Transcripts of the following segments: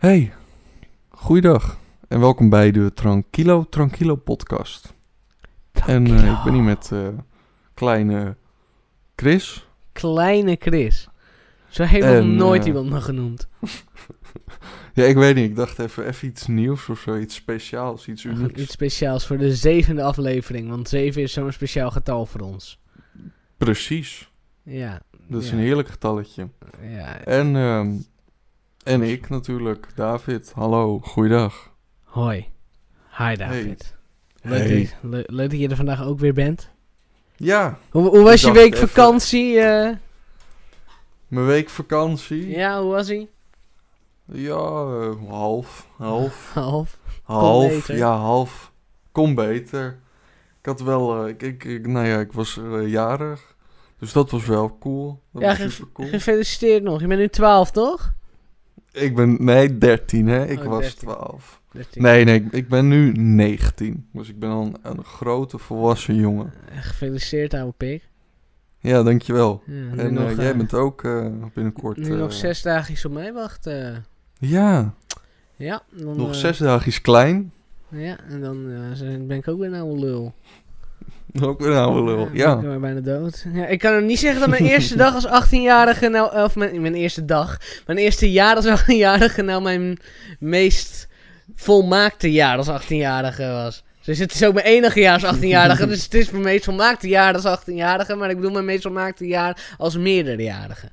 Hey, goeiedag en welkom bij de Tranquilo Tranquilo podcast. En eh, ik ben hier met eh, kleine Chris. Kleine Chris. Zo heeft nog nooit eh, iemand me genoemd. Ja, ik weet niet, ik dacht even, even iets nieuws of zo, iets speciaals, iets unieks. Iets speciaals voor de zevende aflevering. Want zeven is zo'n speciaal getal voor ons. Precies, Ja. dat is ja, een heerlijk getalletje. Ja. En, ehm, en ik natuurlijk, David. Hallo, goeiedag. Hoi. Hi David. Leuk, Hey. Dat je, le- leuk dat je er vandaag ook weer bent. Ja, Hoe, hoe was je week even- vakantie? eh? mijn week vakantie. ja, hoe was ie? Ja, eh, half, half. Half. Half, beter. ja, half. Kom beter. Ik had wel, eh, ik, ik, ik- nou ja, ik was jarig. Dus dat was wel cool. Dat Ja, was super cool. Gefeliciteerd nog. Je bent nu 12, toch? Ik ben, nee, 13 hè. Ik Oh, was 13. 12. 13. Nee, nee, ik ben nu 19. Dus ik ben al een, een grote volwassen jongen. Eh, Gefeliciteerd, oude pik. Ja, dankjewel. Ja, En nog, eh, jij eh, bent ook eh, binnenkort... Nu eh, nog zes dagjes op mij wachten. Ja, Ja, dan, nog zes dagjes klein. Ja, en dan ben ik ook weer een oude lul. Ook weer een oude lul. ben Ja. ik maar bijna dood. Ja, ik kan niet zeggen dat mijn eerste dag als 18-jarige nou... Of mijn, mijn eerste dag. Mijn eerste jaar als 18-jarige nou mijn meest volmaakte jaar als 18-jarige was. Dus het is ook mijn enige jaar als 18-jarige. dus het is mijn meest volmaakte jaar als 18-jarige. Maar ik bedoel mijn meest volmaakte jaar als meerderjarige.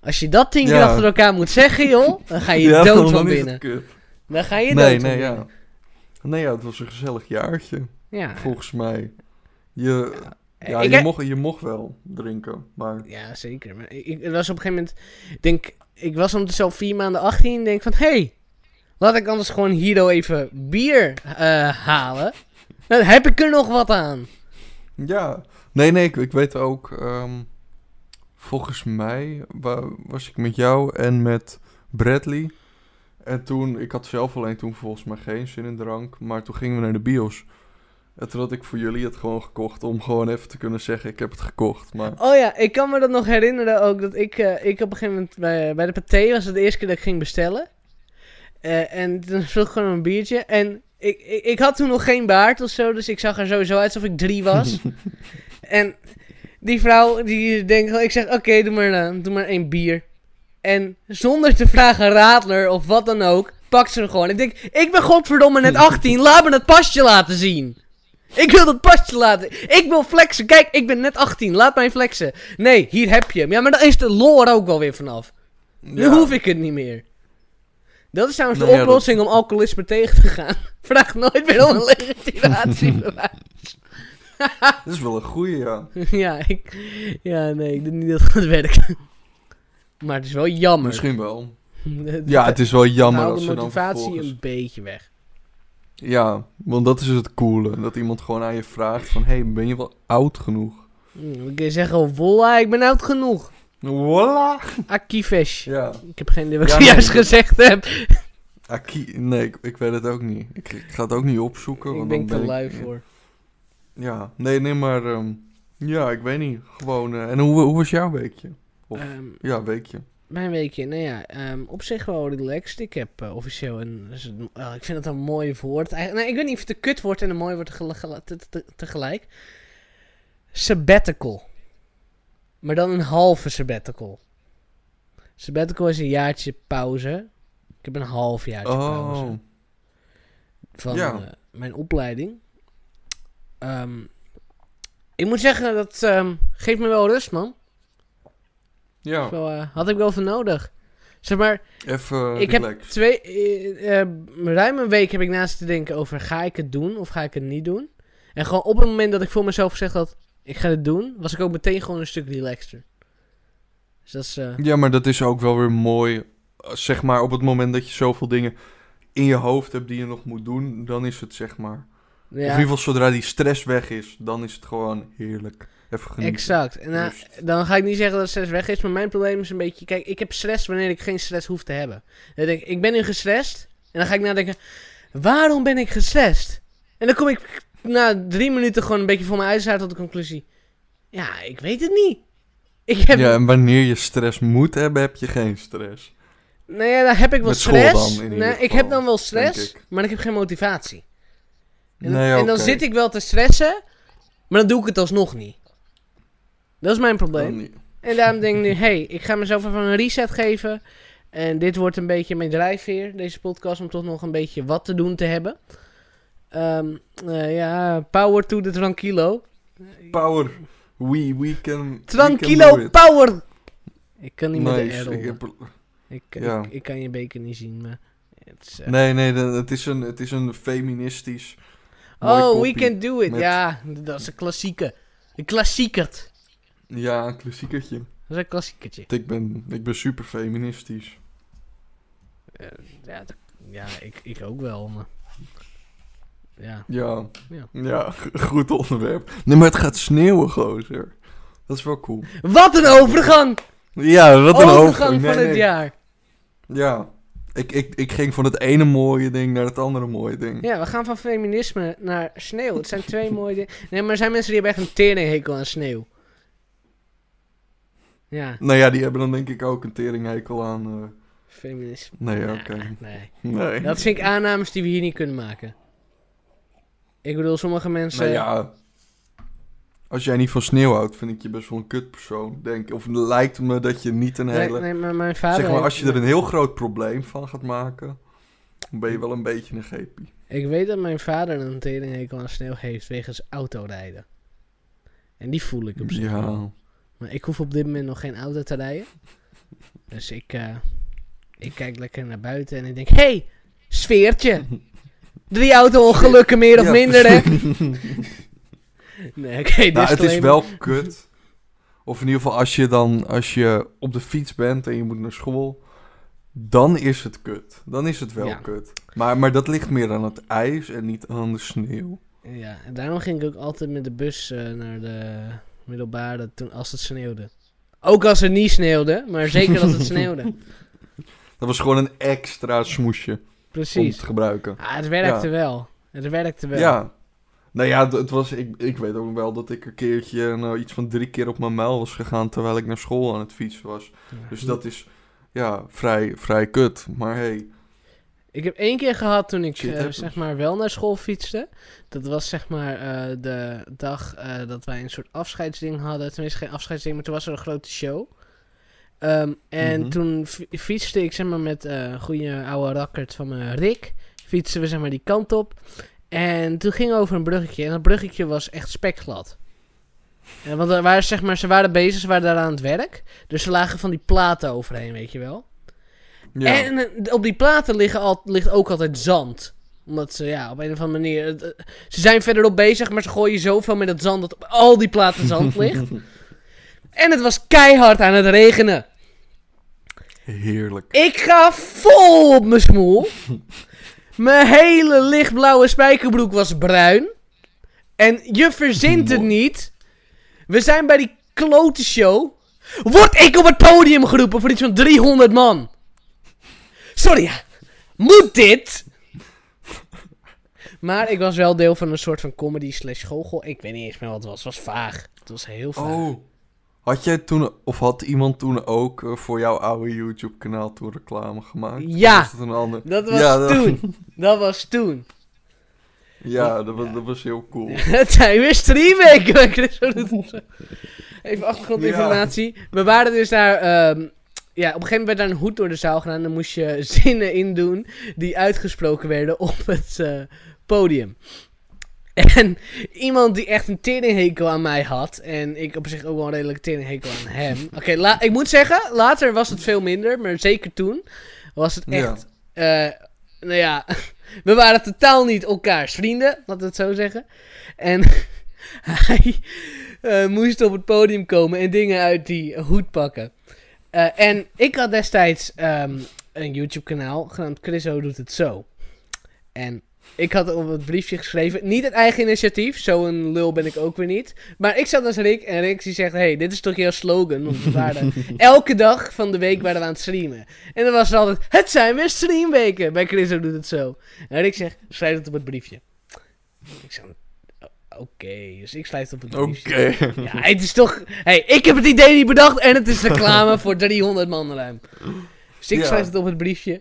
Als je dat tien keer Ja. achter elkaar moet zeggen, joh, dan ga je Ja, dood van binnen. Dan ga je Nee, dood van nee, binnen. ja. Nee, ja, het was een gezellig jaartje. Ja. Volgens mij. Je, ja, je, mocht, je mocht wel drinken, maar... Ja, zeker. Maar ik, ik was op een gegeven moment... Ik denk, ik was ondertussen al vier maanden 18 en denk van... Hé, hey, laat ik anders gewoon hier even bier eh, halen. Dan heb ik er nog wat aan. Ja. Nee, nee, ik, ik weet ook... ehm, volgens mij wa- was ik met jou en met Bradley. En toen... Ik had zelf alleen toen volgens mij geen zin in drank. Maar toen gingen we naar de bios. En toen had ik voor jullie het gewoon gekocht. Om gewoon even te kunnen zeggen, ik heb het gekocht. Maar... Oh ja, ik kan me dat nog herinneren ook. Dat ik, eh, ik op een gegeven moment bij, bij de paté was het de eerste keer dat ik ging bestellen. Eh, en toen vroeg ik gewoon een biertje. En ik, ik, ik had toen nog geen baard of zo. Dus ik zag er sowieso uit alsof ik drie was. En die vrouw, die denkt, ik zeg, oké, doe, maar, eh, doe maar één bier. En zonder te vragen radler of wat dan ook, pakt ze hem gewoon. Ik denk, ik ben godverdomme net 18, laat me dat pasje laten zien. Ik wil dat pasje laten. Ik wil flexen. Kijk, ik ben net 18, laat mij flexen. Nee, hier heb je hem. Ja, maar dan is de lore ook wel weer vanaf. Nu Ja. hoef ik het niet meer. Dat is trouwens de ja, oplossing om alcoholisme tegen te gaan. Vraag nooit meer om een legitimatiebewijs. Dat is wel een goeie, ja. ja, ik, ja, nee, ik denk niet dat het gaat werken. Maar het is wel jammer. Misschien wel. Ja, het is wel jammer als de ze dan motivatie vervolgens... een beetje weg. Ja, want dat is het coole. Dat iemand gewoon aan je vraagt van... hey, ben je wel oud genoeg? Hm, Dan kun je zeggen, voila, ik ben oud genoeg. Voilà! Akivesh. Ja. Ik heb geen idee wat ik juist gezegd heb. Aki... Nee, ik, ik weet het ook niet. Ik, ik ga het ook niet opzoeken. ik ben dan te ben lui ik, voor. Ja, nee, nee, maar... ehm, ja, ik weet niet. Gewoon... eh, en hoe, hoe was jouw weekje? Of- Ehm, Ja, weekje. Mijn weekje, nou ja, ehm, op zich wel relaxed. Ik heb eh, officieel een, het- oh, ik vind het een mooi woord. Eigen- nee, ik weet niet of het een kut wordt en een mooi woord tegel- gel- te- te- tegelijk. Sabbatical. Maar dan een halve sabbatical. Sabbatical is een jaartje pauze. Ik heb een half jaartje pauze. Oh. van Ja. eh, mijn opleiding. Ehm, ik moet zeggen, dat ehm, geeft me wel rust, man. Ja, Wel, eh, had ik wel voor nodig. Zeg maar, even ik heb twee, eh, eh, ruim een week heb ik naast te denken over ga ik het doen of ga ik het niet doen. En gewoon op het moment dat ik voor mezelf gezegd had, ik ga het doen, was ik ook meteen gewoon een stuk relaxter. Dus dat is, eh, Ja, maar dat is ook wel weer mooi. eh, Zeg maar, op het moment dat je zoveel dingen in je hoofd hebt die je nog moet doen, dan is het zeg maar... Of in ieder geval zodra die stress weg is, dan is het gewoon heerlijk. Even genieten. exact. En nou, Rust. dan ga ik niet zeggen dat stress weg is, maar mijn probleem is een beetje, kijk, ik heb stress wanneer ik geen stress hoef te hebben. Dan denk ik, ik ben nu gestrest, en dan ga ik nadenken, waarom ben ik gestrest? En dan kom ik na drie minuten gewoon een beetje voor mijn uitzaart tot de conclusie, ja, ik weet het niet. Ik heb Ja, en wanneer je stress moet hebben, heb je geen stress. Nou ja, dan heb ik wel Met stress. dan, nee, ik heb dan wel stress, maar ik heb geen motivatie. En, Nee, en dan zit ik wel te stressen, maar dan doe ik het alsnog niet. Dat is mijn probleem. En daarom denk ik nu, hey, ik ga mezelf even een reset geven. En dit wordt een beetje mijn drijfveer, deze podcast, om toch nog een beetje wat te doen te hebben. Ehm, eh, ja, power to the tranquilo. Power. We, we can. we can Tranquilo power! Ik kan niet met de Ik heb- Ik, Ja. ik, ik kan je beker niet zien, maar... Het is, eh, Nee, nee, het is een, het is een feministisch. oh, we can do it. met- Ja, dat is een klassieke. Een klassiekert. Ja, een klassiekertje. Dat is een klassiekertje. Ik ben, ik ben super feministisch. Eh, ja, ja ik, ik ook wel, maar... Ja. Ja. Ja. Goed onderwerp. Nee, maar het gaat sneeuwen, gozer. Dat is wel cool. Wat een overgang! Ja, wat een overgang overgang. van Nee, het jaar. Ja. Ik, ik, ik ging van het ene mooie ding naar het andere mooie ding. Ja, we gaan van feminisme naar sneeuw. Het zijn twee mooie dingen. Nee, maar er zijn mensen die hebben echt een teringhekel aan sneeuw. Ja, Nou ja, die hebben dan denk ik ook een teringhekel aan... eh, feminisme. Nee, Ja, oké. Nee. Nee. Dat vind ik aannames die we hier niet kunnen maken. Ik bedoel, sommige mensen... Nou ja... Als jij niet van sneeuw houdt, vind ik je best wel een kutpersoon, denk ik. Of lijkt me dat je niet een hele... nee, maar mijn vader... zeg maar, als je er een heel groot probleem van gaat maken... dan ben je wel een beetje een geepie. Ik weet dat mijn vader een teringhekel aan sneeuw heeft wegens autorijden. En die voel ik op zich wel. Maar ik hoef op dit moment nog geen auto te rijden. Dus ik, eh, ik kijk lekker naar buiten en ik denk... hey, sfeertje! Drie auto-ongelukken meer of Ja, minder, hè? Nee, oké, Nou, het is wel kut. Of in ieder geval als je dan als je op de fiets bent en je moet naar school, dan is het kut. Dan is het wel Ja. kut. Maar, maar dat ligt meer aan het ijs en niet aan de sneeuw. Ja, en daarom ging ik ook altijd met de bus eh, naar de middelbare toen, als het sneeuwde. Ook als het niet sneeuwde, maar zeker als het sneeuwde. Dat was gewoon een extra smoesje om te gebruiken. Ah, het werkte Ja. wel. Het werkte wel. Ja. Nou ja, het was, ik, ik weet ook wel dat ik een keertje nou, iets van drie keer op mijn muil was gegaan terwijl ik naar school aan het fietsen was. Ja. Dus dat is ja, vrij, vrij kut. Maar hey, Ik heb één keer gehad toen ik eh, zeg maar wel naar school fietste. Dat was zeg maar eh, de dag eh, dat wij een soort afscheidsding hadden. Tenminste geen afscheidsding, maar toen was er een grote show. Ehm, en Mhm. toen fi- fietste ik zeg maar met een goede oude rakkert van mijn Rick. Fietsen we zeg maar die kant op. En toen ging we over een bruggetje. En dat bruggetje was echt spekglad. En want er waren, zeg maar, ze waren bezig, ze waren daar aan het werk. Dus ze lagen van die platen overheen, weet je wel. Ja. En eh, op die platen liggen al, ligt ook altijd zand. Omdat ze, ja, op een of andere manier... het, eh, ze zijn verderop bezig, maar ze gooien zoveel met het zand dat op al die platen zand ligt. en het was keihard aan het regenen. Heerlijk. Ik ga vol op mijn smoel. Mijn hele lichtblauwe spijkerbroek was bruin. En je verzint het niet. We zijn bij die klote show. Word ik op het podium geroepen voor iets van 300 man. Sorry. Moet dit? Maar ik was wel deel van een soort van comedy slash goochel. Ik weet niet eens meer wat het was. Het was vaag. Het was heel vaag. Oh. Had jij toen, of had iemand toen ook eh, voor jouw oude YouTube-kanaal toen reclame gemaakt? Ja. Was dat een ander? Dat was Ja, toen. Dat was toen. Ja, dat was, dat was heel cool. Het zijn weer zo. Even achtergrondinformatie. We waren dus daar... ehm, ja, op een gegeven moment werd daar een hoed door de zaal gedaan. Dan moest je zinnen indoen die uitgesproken werden op het eh, podium. En iemand die echt een teringhekel aan mij had. En ik op zich ook wel een redelijke teringhekel aan hem. Oké, ik moet zeggen, later was het veel minder. Maar zeker toen was het echt... eh, nou ja, we waren totaal niet elkaars vrienden, laten we het zo zeggen. En hij eh, moest op het podium komen en dingen uit die hoed pakken. Eh, en ik had destijds ehm, een YouTube-kanaal genaamd Chriso doet het zo. En ik had op het briefje geschreven, niet het eigen initiatief, zo'n lul ben ik ook weer niet. Maar ik zat als Rick en Rick die zegt, hey, dit is toch jouw slogan? Want we waren elke dag van de week waren we aan het streamen. En dan was er altijd, het zijn weer streamweken. Bij Chriso doet het zo. En Rick zegt, schrijf het op het briefje. Ik zeg, "O- oké, dus ik het op het Oké. briefje. Ja, het is toch... hey, ik heb het idee niet bedacht en het is reclame voor 300 man ruim. Dus ik Ja. schrijf het op het briefje.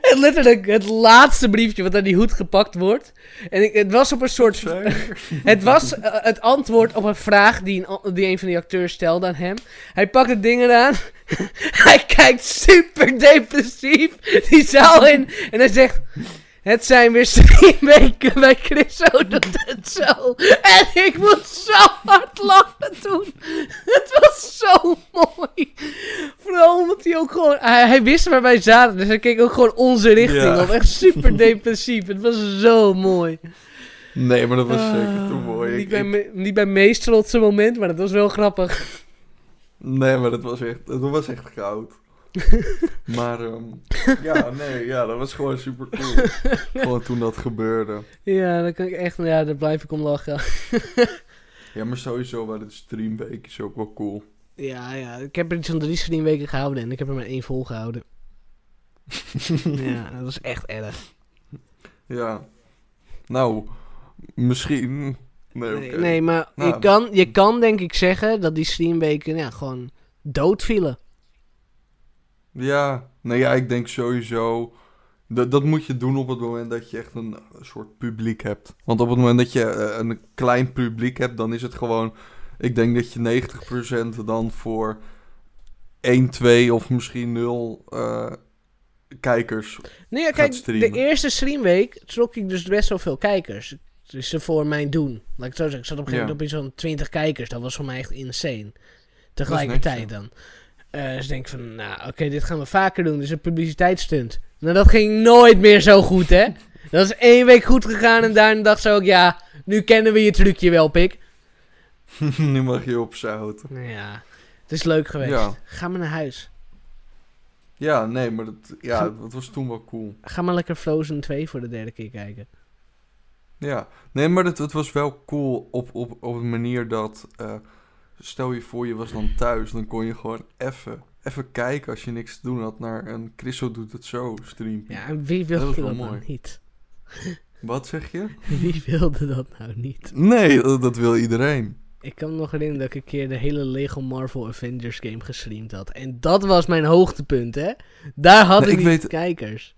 En letterlijk het laatste briefje wat aan die hoed gepakt wordt. En ik, het was op een soort... Het was eh, het antwoord op een vraag die een, die een van die acteurs stelde aan hem. Hij pakt het ding eraan. hij kijkt super depressief die zaal in. En hij zegt... Het zijn weer drie weken bij Chris doet het zo. En ik moest zo hard lachen toen. Het was zo mooi. Vooral omdat hij ook gewoon... Hij, hij wist waar wij zaten. Dus hij keek ook gewoon onze richting Ja. op. Echt super depressief. Het was zo mooi. Nee, maar dat was zeker te Ah, mooi. Niet Ik- bij, me- niet bij meest trotse moment, maar dat was wel grappig. Nee, maar dat was echt, dat was echt goud. maar ehm, ja, nee, ja, dat was gewoon super cool. gewoon toen dat gebeurde. Ja, dan kan ik echt, ja, daar blijf ik om lachen. Ja, maar sowieso bij de streamweek is ook wel cool. Ja, ja, ik heb er iets van drie streamweken gehouden en ik heb er maar één volgehouden. ja, dat was echt erg. Ja. Nou, misschien... Nee, Nee, maar Nou. je, kan, je kan denk ik zeggen dat die streamweken ja, gewoon dood vielen. Ja, nou ja, ik denk sowieso... Dat, dat moet je doen op het moment dat je echt een, een soort publiek hebt. Want op het moment dat je eh, een klein publiek hebt, dan is het gewoon... Ik denk dat je 90% dan voor 1, 2 of misschien 0 eh, kijkers... Nee, ja, kijk, de eerste streamweek trok ik dus best wel veel kijkers. Dus ze voor mijn doen. Laat ik het zo zeggen. Ik zat op een gegeven Ja. moment op iets van 20 kijkers. Dat was voor mij echt insane. Tegelijkertijd ja. dan. Eh, dus ik denk van, nou oké, dit gaan we vaker doen. Dit is een publiciteitsstunt. Nou, dat ging nooit meer zo goed, hè. Dat is één week goed gegaan en daarna dacht ze ook, ja, nu kennen we je trucje wel, pik. nu mag je opzouten. Nou ja, het is leuk geweest. Ja. Ga maar naar huis. Ja, nee, maar dat, ja, dat was toen wel cool. Ga maar lekker Frozen 2 voor de derde keer kijken. Ja, nee, maar het, het was wel cool op, op, op een manier dat... eh, stel je voor, je was dan thuis, dan kon je gewoon even... Even kijken als je niks te doen had naar een Chriso doet het zo stream. Ja, en wie Dat wilde wel dat, nou mooi. niet? Wat zeg je? Wie wilde dat nou niet? Nee, dat, dat wil iedereen. Ik kan me nog herinneren dat ik een keer de hele Lego Marvel Avengers game gestreamd had. En dat was mijn hoogtepunt, hè? Daar had Nee, ik ik niet weet- kijkers.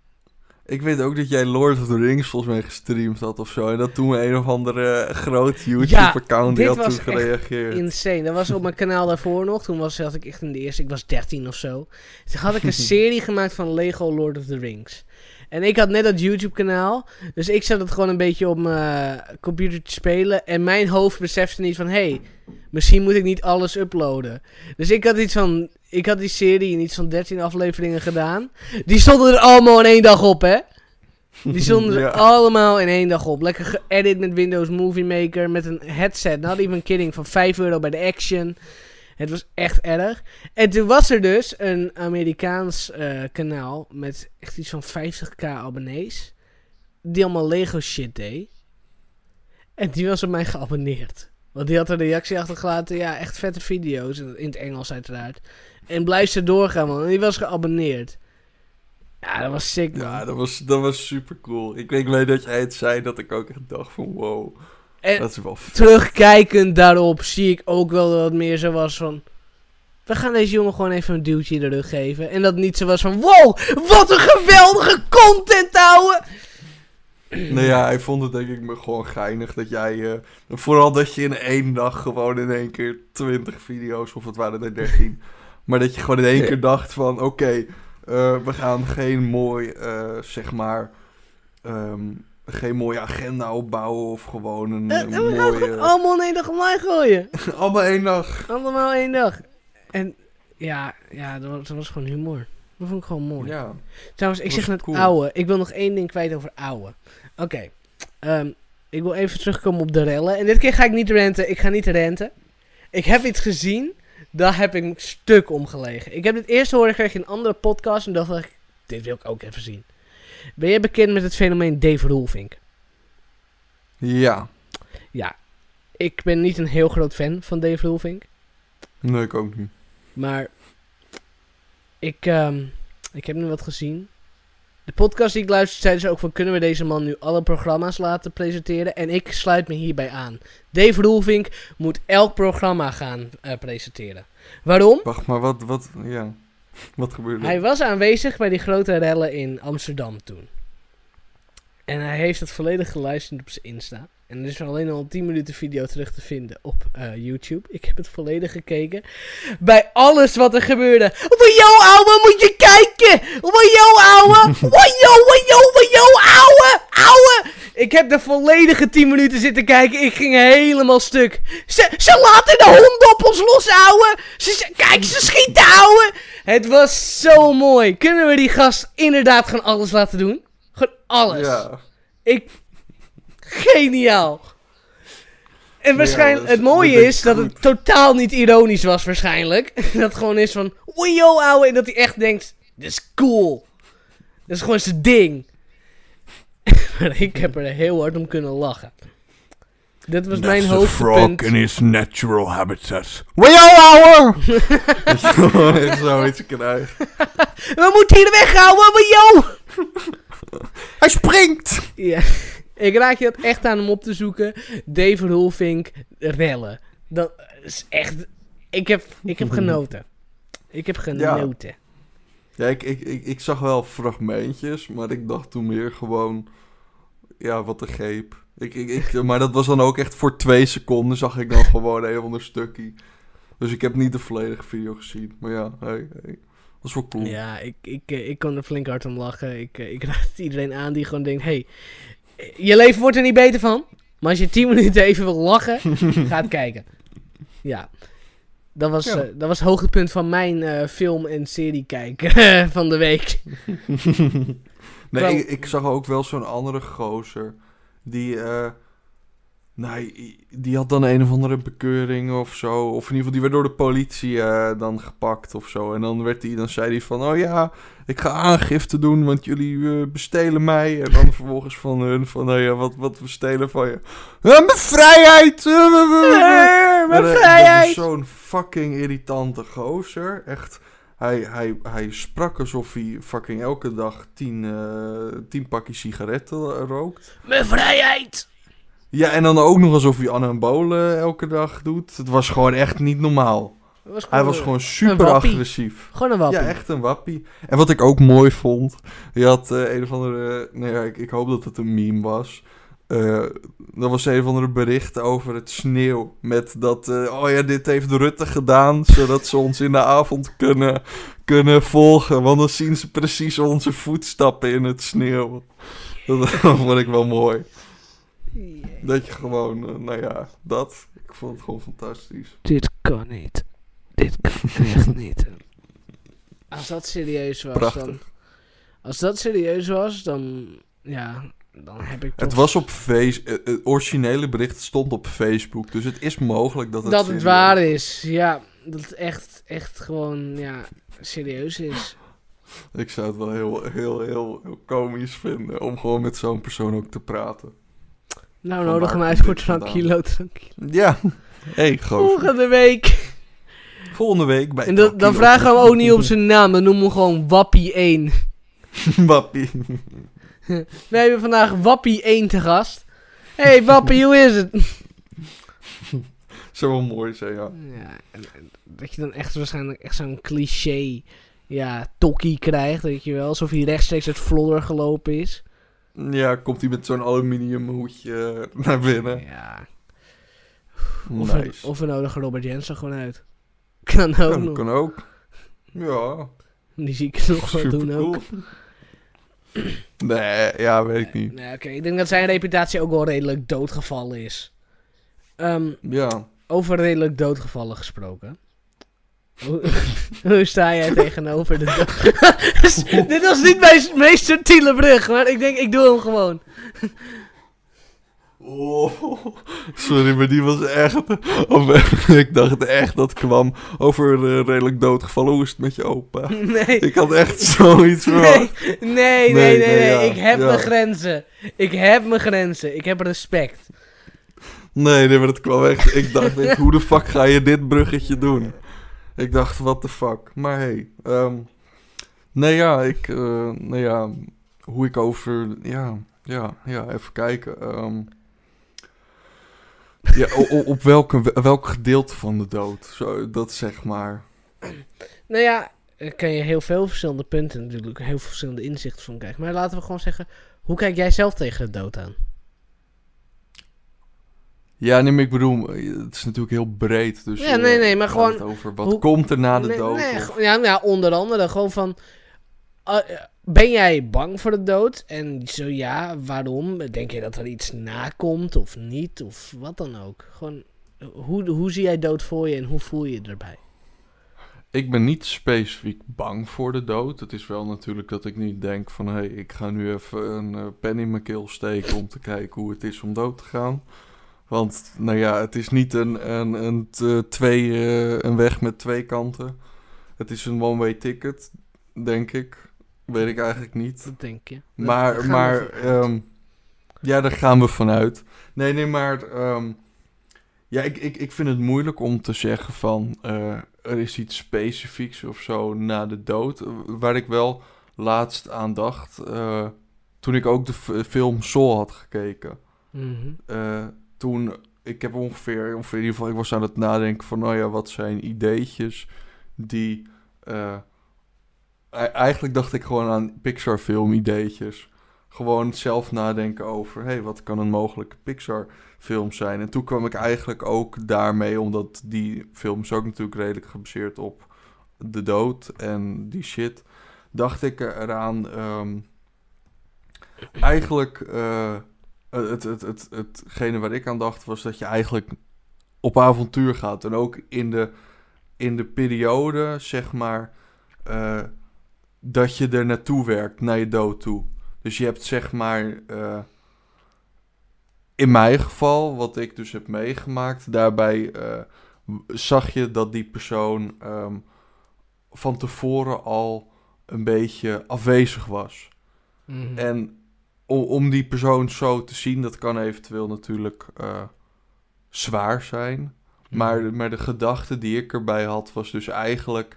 Ik weet ook dat jij Lord of the Rings volgens mij gestreamd had of zo. En dat toen een of andere groot YouTube-account die dit had was toen gereageerd. Insane. Dat was op mijn kanaal daarvoor nog. Toen was, zat ik echt in de eerste. Ik was 13 of zo. Toen had ik een serie gemaakt van Lego Lord of the Rings. En ik had net dat YouTube-kanaal. Dus ik zat het gewoon een beetje op mijn eh, computer te spelen. En mijn hoofd besefte niet van... hey, misschien moet ik niet alles uploaden. Dus ik had iets van... Ik had die serie in iets van 13 afleveringen gedaan. Die stonden er allemaal in één dag op, hè? Die stonden er Ja. allemaal in één dag op. Lekker geëdit met Windows Movie Maker. Met een headset. Not even kidding. Van 5 euro bij de Action. Het was echt erg. En toen was er dus een Amerikaans eh, kanaal. Met echt iets van 50k abonnees. Die allemaal Lego shit deed. En die was op mij geabonneerd. Want die had een reactie achtergelaten. Ja, echt vette video's. In het Engels uiteraard. En blijf ze doorgaan, man. En die was geabonneerd. Ja, dat was sick, man. Ja, dat was, dat was super cool. Ik, weet dat jij het zei, dat ik ook echt dacht van wow, en dat is wel vet. terugkijkend daarop zie ik ook wel dat het meer zo was van... We gaan deze jongen gewoon even een duwtje in de rug geven. En dat niet zo was van... Wow, wat een geweldige content, ouwe! Nou ja, hij vond het denk ik me gewoon geinig dat jij... eh, vooral dat je in één dag gewoon in één keer 20 video's, of het waren er 13... maar dat je gewoon in één keer dacht van... Oké, eh, we gaan geen mooi, eh, zeg maar... ehm, geen mooie agenda opbouwen of gewoon een, een en we mooie... allemaal in één dag online gooien. Allemaal één dag. Allemaal één dag. En ja, ja dat, was, dat was gewoon humor. Dat vond ik gewoon mooi. Ja. Trouwens, ik zeg net cool. ouwe. Ik wil nog één ding kwijt over ouwe. Oké. ehm, ik wil even terugkomen op de rellen. En dit keer ga ik niet renten. Ik ga niet renten. Ik heb iets gezien. Daar heb ik stuk om gelegen. Ik heb dit eerst horen gekregen in een andere podcast. En dacht ik, dit wil ik ook even zien. Ben jij bekend met het fenomeen Dave Roelvink? Ja. Ja. Ik ben niet een heel groot fan van Dave Roelvink. Nee, ik ook niet. Maar ik, ehm, ik heb nu wat gezien. De podcast die ik luisterde zeiden ze ook van... kunnen we deze man nu alle programma's laten presenteren? En ik sluit me hierbij aan. Dave Roelvink moet elk programma gaan eh, presenteren. Waarom? Wacht, maar wat, wat, ja. Wat gebeurde er? Hij was aanwezig bij die grote rellen in Amsterdam toen. En hij heeft het volledig geluisterd op zijn Insta. En er is alleen al een 10 minuten video terug te vinden op eh, YouTube. Ik heb het volledig gekeken. Bij alles wat er gebeurde. Wajo, ouwe, moet je kijken! Wajo, ouwe! Wajo, wajo, wajo, ouwe! Ouwe! Ik heb de volledige 10 minuten zitten kijken. Ik ging helemaal stuk. Ze, ze laten de hond op ons los, ouwe! Ze, ze- kijk, ze schieten, ouwe! Het was zo mooi. Kunnen we die gast inderdaad gewoon alles laten doen? Gewoon alles. Ja. Ik. Geniaal. En waarschijnlijk, het mooie is dat het totaal niet ironisch was, waarschijnlijk. dat het gewoon is van. Oei, yo, ouwe. En dat hij echt denkt: Dit is cool. Dat is gewoon zijn ding. maar ik heb er heel hard om kunnen lachen. Dit was mijn hoogtepunt. his natural habitat. Wajo, ouwe! Zoiets krijgt. We moeten hier weghouden, maar yo! Hij springt! Ja, ik raak je dat echt aan hem op te zoeken. Dave Rolfink, rellen. Dat is echt... Ik heb, ik heb genoten. Ik heb genoten. Ja, ik, ik, ik, ik zag wel fragmentjes, maar ik dacht toen meer gewoon... Ja, wat een greep. Ik, ik, ik, maar dat was dan ook echt voor twee seconden zag ik dan gewoon een ander stukje. Dus ik heb niet de volledige video gezien. Maar ja, hey, hey. Dat is wel cool. Ja, ik, ik, eh, ik kon er flink hard om lachen. Ik, eh, ik raad iedereen aan die gewoon denkt... Hey, je leven wordt er niet beter van. Maar als je 10 minuten even wil lachen, ga het kijken. Ja. Dat was, Ja. eh, dat was het hoogtepunt van mijn eh, film- en serie kijken van de week. Nee, ik zag ook wel zo'n andere gozer. Die, eh nee, die had dan een of andere bekeuring of zo. Of in ieder geval, die werd door de politie eh, dan gepakt of zo. En dan, werd die, dan zei hij van, oh ja, ik ga aangifte doen, want jullie eh, bestelen mij. En dan vervolgens van hun, van, nou ja, wat, wat bestelen van je? Mijn vrijheid! mijn Maar, eh, Dat vrijheid! is zo'n fucking irritante gozer. Echt. Hij, hij, hij sprak alsof hij fucking elke dag tien, eh, tien pakjes sigaretten rookt. Mijn vrijheid! Ja, en dan ook nog alsof hij anabolen elke dag doet. Het was gewoon echt niet normaal. Dat was Hij was gewoon super agressief. Gewoon een wappie. Ja, echt een wappie. En wat ik ook mooi vond, je had eh, een of andere, nee, ik, ik hoop dat het een meme was. Eh dat was een of andere bericht over het sneeuw. Met dat, eh, oh ja, dit heeft Rutte gedaan, zodat ze ons in de avond kunnen, kunnen volgen. Want dan zien ze precies onze voetstappen in het sneeuw. Dat vond ik wel mooi. Dat je gewoon, eh, nou ja, dat. Ik vond het gewoon fantastisch. Dit kan niet. Dit kan echt niet. Als dat serieus was, dan... Als dat serieus was, dan... Ja, dan heb ik toch... Het was op face, eh, het originele bericht stond op Facebook, dus het is mogelijk dat het dat het waar is. Ja, dat het echt, echt gewoon, ja, serieus is. Ik zou het wel heel, heel, heel, heel komisch vinden om gewoon met zo'n persoon ook te praten. Nou, nodig hem uit komt voor vandaan? tranquilo, tranquilo. Ja, hey, gozer. Volgende week. Volgende week bij En dan, vragen we hem ook niet om zijn naam, dan noemen we hem gewoon Wappie 1. Wappie. We hebben vandaag Wappie 1 te gast. Hey Wappie, hoe is het? Zou wel mooi zijn, ja. Ja, en, en dat je dan echt waarschijnlijk echt zo'n cliché, ja, tokkie krijgt, weet je wel. Alsof hij rechtstreeks uit Vlodder gelopen is. Ja, komt hij met zo'n aluminium hoedje naar binnen. Ja. Of, we, Nice. of we nodigen Robert Jensen gewoon uit. Kan ook nog. kan ook. Ja, Die zie ik nog wel doen ook. supercool. Nee, ja, weet ik niet. Nee, oké. Ik denk dat zijn reputatie ook wel redelijk doodgevallen is. Ehm, Ja, over redelijk doodgevallen gesproken. Hoe, hoe sta jij tegenover de dood? Dit was niet mijn meest subtiele brug, maar ik denk, ik doe hem gewoon. Oh, sorry, maar die was echt. Of, ik dacht echt dat kwam over redelijk doodgevallen. Hoe is het met je opa? Nee. Ik had echt zoiets van. Nee, nee, nee, nee, Nee, nee. nee, ja, ik heb ja. mijn grenzen. Ik heb mijn grenzen. Ik heb respect. Nee, nee, maar dat kwam echt. Ik dacht echt, hoe de fuck ga je dit bruggetje doen? Ik dacht, what the fuck. Maar hey, ehm, nee ja, ik, eh, nee ja, hoe ik over, ja, ja, ja, even kijken. ehm. ja, op welke, welk gedeelte van de dood? Zo, dat zeg maar. Nou ja, eh, kan je heel veel verschillende punten natuurlijk, heel veel verschillende inzichten van krijgen. Maar laten we gewoon zeggen, hoe kijk jij zelf tegen de dood aan? Ja, nee, maar ik bedoel, het is natuurlijk heel breed. Dus, Ja, nee, eh, nee, maar gewoon, het Over wat hoe- komt er na de Nee, dood? nee, of- ja, ja, onder andere gewoon van. eh, ben jij bang voor de dood? En zo ja, waarom? Denk je dat er iets nakomt of niet? Of wat dan ook? Gewoon, eh, hoe, hoe zie jij dood voor je en hoe voel je je erbij? Ik ben niet specifiek bang voor de dood. Het is wel natuurlijk dat ik niet denk van... hé, hey, ik ga nu even een pen in mijn keel steken... om te kijken hoe het is om dood te gaan. Want, nou ja, het is niet een, een, een, twee, eh, een weg met twee kanten. Het is een one-way ticket, denk ik. Weet ik eigenlijk niet. Dat denk je. Maar, maar ehm, ja, daar gaan we vanuit. Nee, nee, maar ehm, ja, ik, ik, ik vind het moeilijk om te zeggen van eh, er is iets specifieks of zo na de dood. Eh, Waar ik wel laatst aan dacht, toen ik ook de film Soul had gekeken. Eh, toen, ik heb ongeveer, in ieder geval, ik was aan het nadenken van, nou ja, wat zijn ideetjes die, eh, eigenlijk dacht ik gewoon aan Pixar film ideetjes. Gewoon zelf nadenken over, hey, wat kan een mogelijke Pixar film zijn? En toen kwam ik eigenlijk ook daarmee, omdat die film is ook natuurlijk redelijk gebaseerd op de dood en die shit, dacht ik eraan, ehm, eigenlijk... eh, het, het, het, hetgene waar ik aan dacht was dat je eigenlijk op avontuur gaat. En ook in de, in de periode, zeg maar, eh, dat je er naartoe werkt, naar je dood toe. Dus je hebt zeg maar, eh, in mijn geval, wat ik dus heb meegemaakt, daarbij eh, zag je dat die persoon ehm, van tevoren al een beetje afwezig was. Mhm. En om, om die persoon zo te zien, dat kan eventueel natuurlijk eh, zwaar zijn. Maar, Mhm. maar de gedachte die ik erbij had, was dus eigenlijk...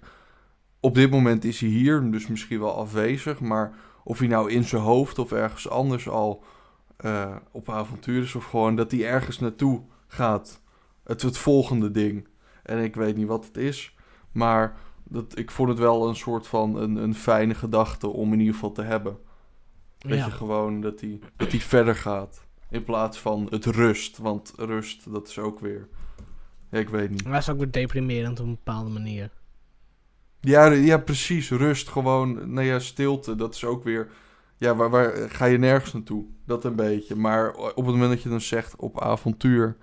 Op dit moment is hij hier, dus misschien wel afwezig. Maar of hij nou in zijn hoofd of ergens anders al eh, op avontuur is... of gewoon dat hij ergens naartoe gaat. Het, het volgende ding. En ik weet niet wat het is. Maar dat, ik vond het wel een soort van een, een fijne gedachte om in ieder geval te hebben. Dat Ja. je gewoon dat hij dat die verder gaat. In plaats van het rust. Want rust, dat is ook weer. Ja, ik weet niet. Maar dat is ook weer deprimerend op een bepaalde manier. Ja, ja precies. Rust, gewoon. Nou ja, stilte. Dat is ook weer. Ja, waar, waar ga je nergens naartoe? Dat een beetje. Maar op het moment dat je dan zegt op avontuur.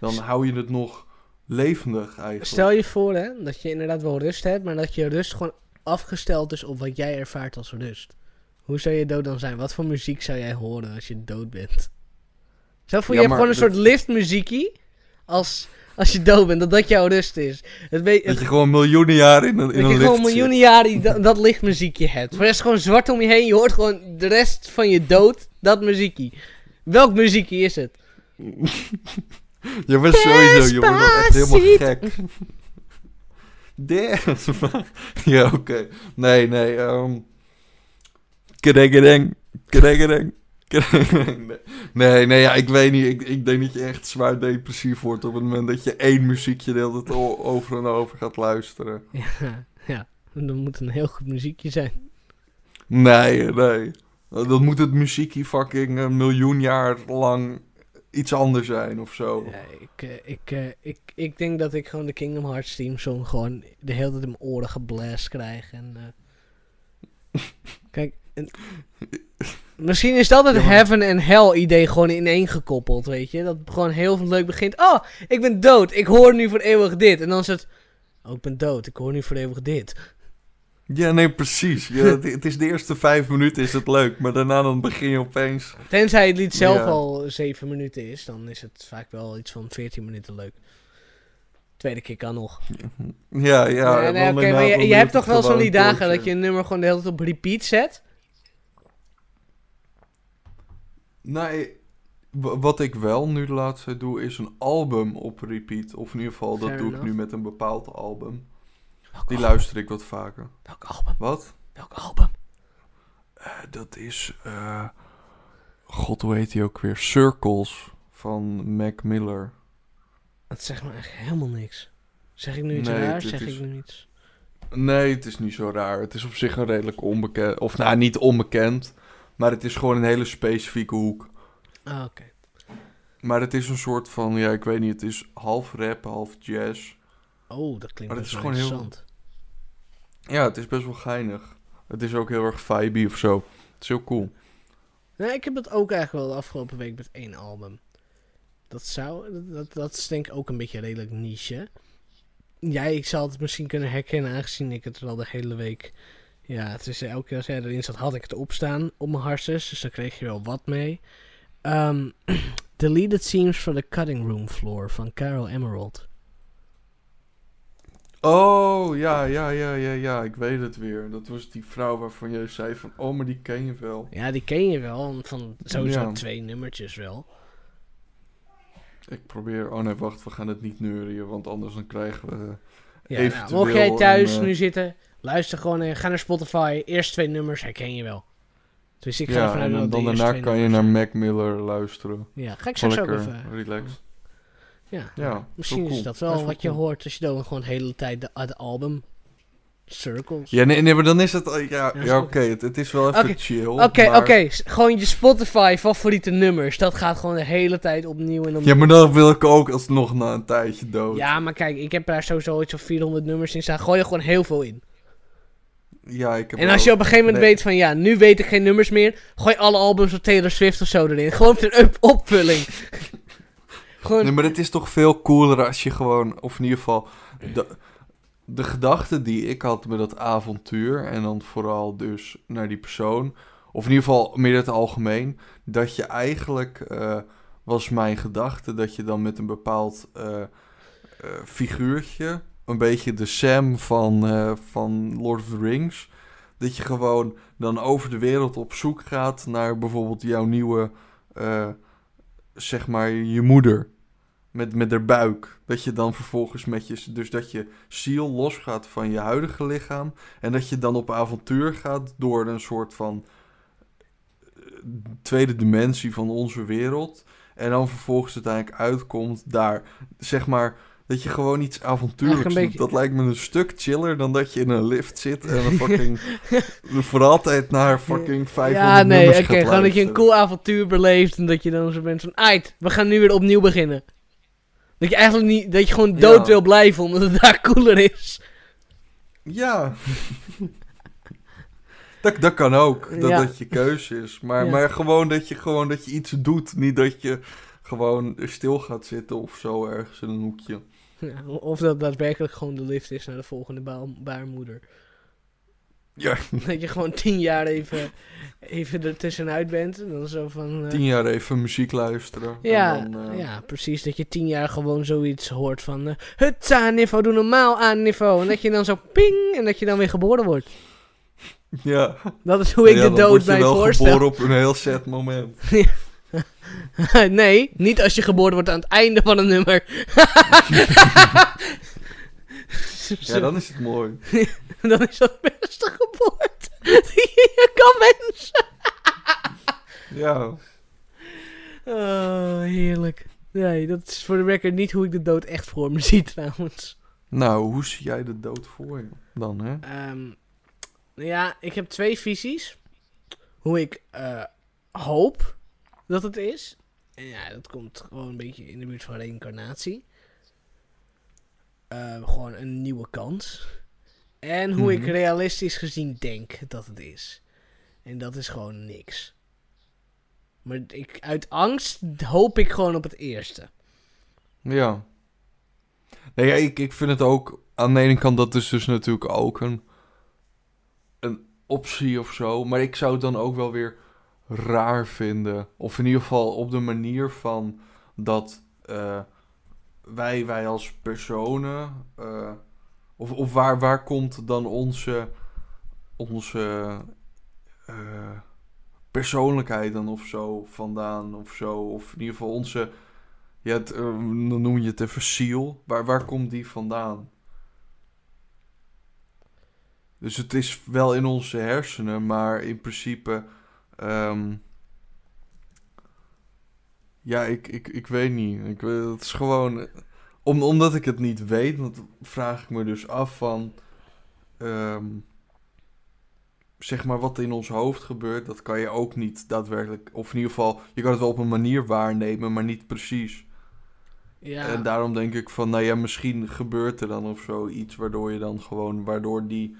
Dan hou je het nog levendig eigenlijk. Stel je voor hè, dat je inderdaad wel rust hebt, maar dat je rust gewoon afgesteld is op wat jij ervaart als rust. Hoe zou je dood dan zijn? Wat voor muziek zou jij horen als je dood bent? Stel voor, Ja, je hebt gewoon een dat- soort liftmuziekie als, als je dood bent, dat dat jouw rust is. Het, weet, Dat je gewoon miljoenen jaren in een, in dat een je gewoon miljoenen jaren dat, dat lichtmuziekje hebt. Voor de rest gewoon zwart om je heen, je hoort gewoon de rest van je dood, dat muziekie. Welk muziekie is het? Je bent sowieso, nog echt helemaal gek. Dance. ja, oké. Nee, nee. ehm Kedengedeng. Kedengedeng. Nee. Nee, nee, ja, ik weet niet. Ik, ik denk dat je echt zwaar depressief wordt op het moment dat je één muziekje de hele tijd over en over gaat luisteren. Ja, ja, dat moet een heel goed muziekje zijn. Nee, nee. Dat moet het muziekje fucking een miljoen jaar lang iets anders zijn of zo. Ja, ik, eh, ik, eh, ik, ik denk dat ik gewoon de Kingdom Hearts theme song gewoon de hele tijd in mijn oren geblast krijg. En, eh, kijk, en- misschien is dat het Ja, heaven en hell idee gewoon in één gekoppeld, weet je. Dat gewoon heel veel leuk begint. Oh, ik ben dood, ik hoor nu voor eeuwig dit. En dan is het, oh, ik ben dood, ik hoor nu voor eeuwig dit. Ja, nee, precies. Ja, het, het is de eerste vijf minuten is het leuk, maar daarna dan begin je opeens... Tenzij het lied zelf Ja. al zeven minuten is, dan is het vaak wel iets van 14 minuten leuk. Tweede keer kan nog. Ja, ja. en nee, maar je, je hebt toch wel zo'n die dagen dat je een nummer gewoon de hele tijd op repeat zet? Nee, wat ik wel nu de laatste doe, is een album op repeat. Of in ieder geval, dat Fair doe ik nu met een bepaald album. Welk, Die album? luister ik wat vaker. Welk album? Wat? Welk album? Eh, dat is... eh, God, hoe heet die ook weer? Circles van Mac Miller. Dat zegt me echt helemaal niks. Zeg ik nu iets Nee, raars? dit Zeg is- ik nu iets? Nee, het is niet zo raar. Het is op zich een redelijk onbekend... Of nou, niet onbekend. Maar het is gewoon een hele specifieke hoek. Ah, oké. Maar het is een soort van... Ja, ik weet niet. Het is half rap, half jazz. Oh, dat klinkt Maar het is wel gewoon heel- interessant. Ja, het is best wel geinig. Het is ook heel erg vibey of zo. Het is heel cool. Nee, ik heb dat ook eigenlijk wel de afgelopen week met één album. Dat zou, dat, dat, is denk ik ook een beetje redelijk niche. Ja, ik zal het misschien kunnen herkennen aangezien ik het er al de hele week... Ja, het is elke keer als hij erin zat had ik het opstaan op mijn harses. Dus dan kreeg je wel wat mee. Ehm deleted Scenes from the Cutting Room Floor van Carol Emerald. Oh, ja, ja, ja, ja, ja. Ik weet het weer. Dat was die vrouw waarvan jij zei van... Oh, maar die ken je wel. Ja, die ken je wel. Van sowieso Ja. twee nummertjes wel. Ik probeer... Oh nee, wacht. We gaan het niet neurien. Want anders dan krijgen we... Ja, Eventueel nou, mocht jij thuis een, eh, nu zitten, luister gewoon en ga naar Spotify. Eerste twee nummers herken je wel. Dus ik ga ja, ervan uit en dan, daarna kan je naar. Mac Miller luisteren. Ja, ga ik Gewoon straks ook lekker even... relaxed. Ja, Ja, misschien cool. is dat wel is wat je hoort als je dan gewoon de hele tijd de, album Circles. Ja, nee, nee, maar dan is het... Ja, ja oké. het, het is wel even chill. Oké, maar- oké. Gewoon je Spotify favoriete nummers. Dat gaat gewoon de hele tijd opnieuw en opnieuw. Ja, maar dan wil ik ook alsnog na een tijdje dood. Ja, maar kijk, ik heb daar sowieso iets van 400 nummers in staan. Gooi er gewoon heel veel in. Ja, ik heb En als je op een gegeven moment nee. weet van ja, nu weet ik geen nummers meer. Gooi alle albums van Taylor Swift of zo erin. Gewoon ter up- opvulling. gewoon. Nee, maar het is toch veel cooler als je gewoon, of in ieder geval, de, de gedachte die ik had met dat avontuur, en dan vooral dus naar die persoon, of in ieder geval meer het algemeen, dat je eigenlijk, eh, was mijn gedachte, dat je dan met een bepaald eh, eh, figuurtje, een beetje de Sam van, eh, van Lord of the Rings, dat je gewoon dan over de wereld op zoek gaat naar bijvoorbeeld jouw nieuwe, eh, zeg maar, je moeder met, met haar buik. Dat je dan vervolgens met je... Dus dat je ziel losgaat van je huidige lichaam. En dat je dan op avontuur gaat door een soort van... eh, tweede dimensie van onze wereld. En dan vervolgens uiteindelijk uitkomt daar... Zeg maar... Dat je gewoon iets avontuurlijks doet. beetje- Dat lijkt me een stuk chiller dan dat je in een lift zit en een fucking... voor altijd naar fucking 500 ja, nee, oké. gewoon dat je een cool avontuur beleeft. En dat je dan zo bent van, ait, we gaan nu weer opnieuw beginnen. Dat je eigenlijk niet, dat je gewoon Ja. dood wil blijven omdat het daar cooler is. Ja. dat, dat kan ook. Dat Ja. dat je keuze is. Maar, Ja. maar gewoon, dat je, gewoon dat je iets doet. Niet dat je gewoon stil gaat zitten of zo ergens in een hoekje. Ja, of dat daadwerkelijk gewoon de lift is naar de volgende baarmoeder. Ja, Dat je gewoon tien jaar even, even er tussenuit bent. En dan zo van... eh, tien jaar even muziek luisteren. Ja, En dan, eh, ja, precies. Dat je tien jaar gewoon zoiets hoort van... eh het niveau, doe normaal aan niveau. En dat je dan zo ping, en dat je dan weer geboren wordt. ja. Dat is hoe ik Ja, de dood word je mij wel voorstel. geboren op een heel sad moment. nee, niet als je geboren wordt aan het einde van een nummer. Ja, dan is het mooi. Dan is dat de beste geboorte die je kan wensen. Ja. Oh, heerlijk. Nee, dat is voor de record niet hoe ik de dood echt voor me zie trouwens. Nou, hoe zie jij de dood voor je dan, hè? Ehm, nou ja, ik heb twee visies. Hoe ik eh, hoop dat het is. En ja, dat komt gewoon een beetje in de buurt van reïncarnatie. Eh, gewoon een nieuwe kans. En hoe ik Mhm. realistisch gezien denk dat het is. En dat is gewoon niks. Maar ik, uit angst hoop ik gewoon op het eerste. Ja. Nee, ja, ik, ik vind het ook... Aan de ene kant, dat is dus natuurlijk ook een, een optie of zo. Maar ik zou het dan ook wel weer raar vinden. Of in ieder geval op de manier van dat eh, wij, wij als personen... eh, of of waar, waar komt dan onze, onze eh, persoonlijkheid dan of zo vandaan of zo? Of in ieder geval onze... Ja, dan noem je het even ziel. Waar, waar komt die vandaan? Dus het is wel in onze hersenen, maar in principe... ehm, ja, ik, ik, ik weet niet. Ik, het is gewoon... Om, omdat ik het niet weet, want vraag ik me dus af van... ehm, zeg maar wat in ons hoofd gebeurt, dat kan je ook niet daadwerkelijk, of in ieder geval, je kan het wel op een manier waarnemen, maar niet precies. Ja. En daarom denk ik van, nou ja, misschien gebeurt er dan of zo iets waardoor je dan gewoon, waardoor die,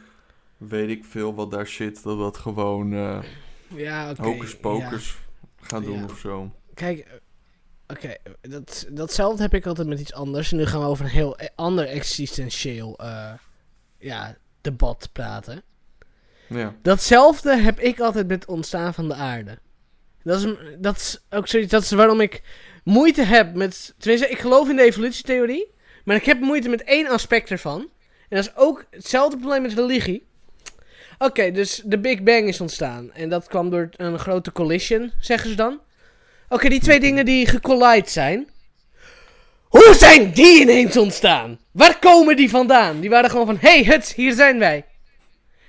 weet ik veel wat daar zit, dat dat gewoon eh ja, hocus ja. pocus gaat doen Ja. of zo. Kijk, eh, oké, dat, datzelfde heb ik altijd met iets anders. En nu gaan we over een heel eh, ander existentieel eh, ja, debat praten. Ja. Datzelfde heb ik altijd met het ontstaan van de aarde. Dat is, een- dat is ook zoiets, dat is waarom ik moeite heb met... Tenminste, ik geloof in de evolutietheorie. Maar ik heb moeite met één aspect ervan. En dat is ook hetzelfde probleem met religie. Oké, dus de Big Bang is ontstaan. En dat kwam door een grote collision, zeggen ze dan. Oké, die twee dingen die gecollide zijn. Hoe zijn die ineens ontstaan? Waar komen die vandaan? Die waren gewoon van, hey, huts, hier zijn wij.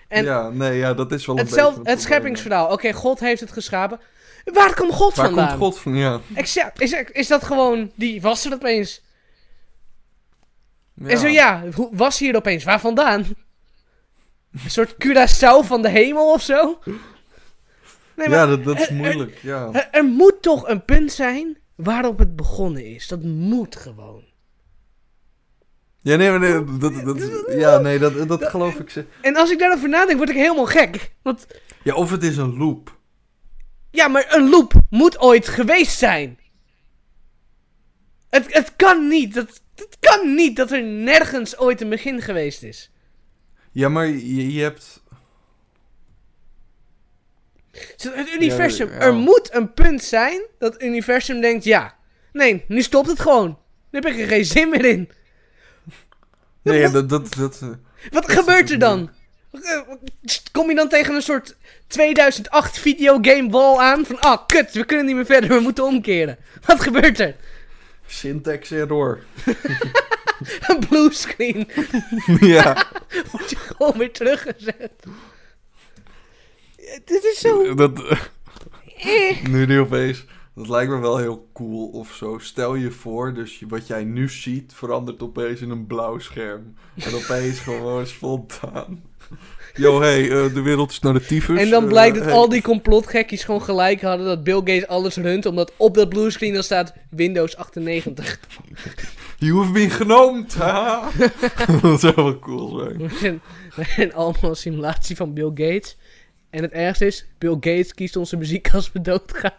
En ja, nee, ja, dat is wel een Hetzelfde, het scheppingsverhaal. Oké, God heeft het geschapen. Waar komt God ja. Waar vandaan? komt God van? Ja. Exact. Is, is dat gewoon... Die was er opeens. ja. En zo ja, was hier opeens? Waar vandaan? Een soort Curaçao van de hemel of zo? Nee, maar ja, dat, dat is er- er- moeilijk, ja. er, er moet toch een punt zijn waarop het begonnen is. Dat moet gewoon. Ja, nee, maar nee, dat, dat, ja, nee, dat, dat geloof ik. ze- En als ik daarover nadenk, word ik helemaal gek. Want Ja, of het is een loop. Ja, maar een loop moet ooit geweest zijn. Het, het kan niet. Dat, het kan niet dat er nergens ooit een begin geweest is. Ja, maar je, je hebt... Het universum. Ja. Er moet een punt zijn dat het universum denkt: ja. Nee, nu stopt het gewoon. Nu heb ik er geen zin meer in. Nee, ja, dat... dat, dat Wat Dat gebeurt er dan? Kom je dan tegen een soort 2008 videogame wall aan? Van, ah, kut, we kunnen niet meer verder, we moeten omkeren. Wat gebeurt er? Syntax error. Een bluescreen. ja, Word je gewoon weer teruggezet. Dit is zo. dat... Eh. Nu nu opeens... Dat lijkt me wel heel cool of zo. Stel je voor, dus wat jij nu ziet verandert opeens in een blauw scherm. En opeens gewoon spontaan. Yo, hey, eh, de wereld is naar de tyfus. En dan eh, blijkt dat hey. al die complotgekkies gewoon gelijk hadden dat Bill Gates alles runt, omdat op dat bluescreen dan staat Windows 98. You have been genoemd, dat zou wel cool zijn. We zijn, we zijn allemaal een simulatie van Bill Gates. En het ergste is, Bill Gates kiest onze muziek als we doodgaan.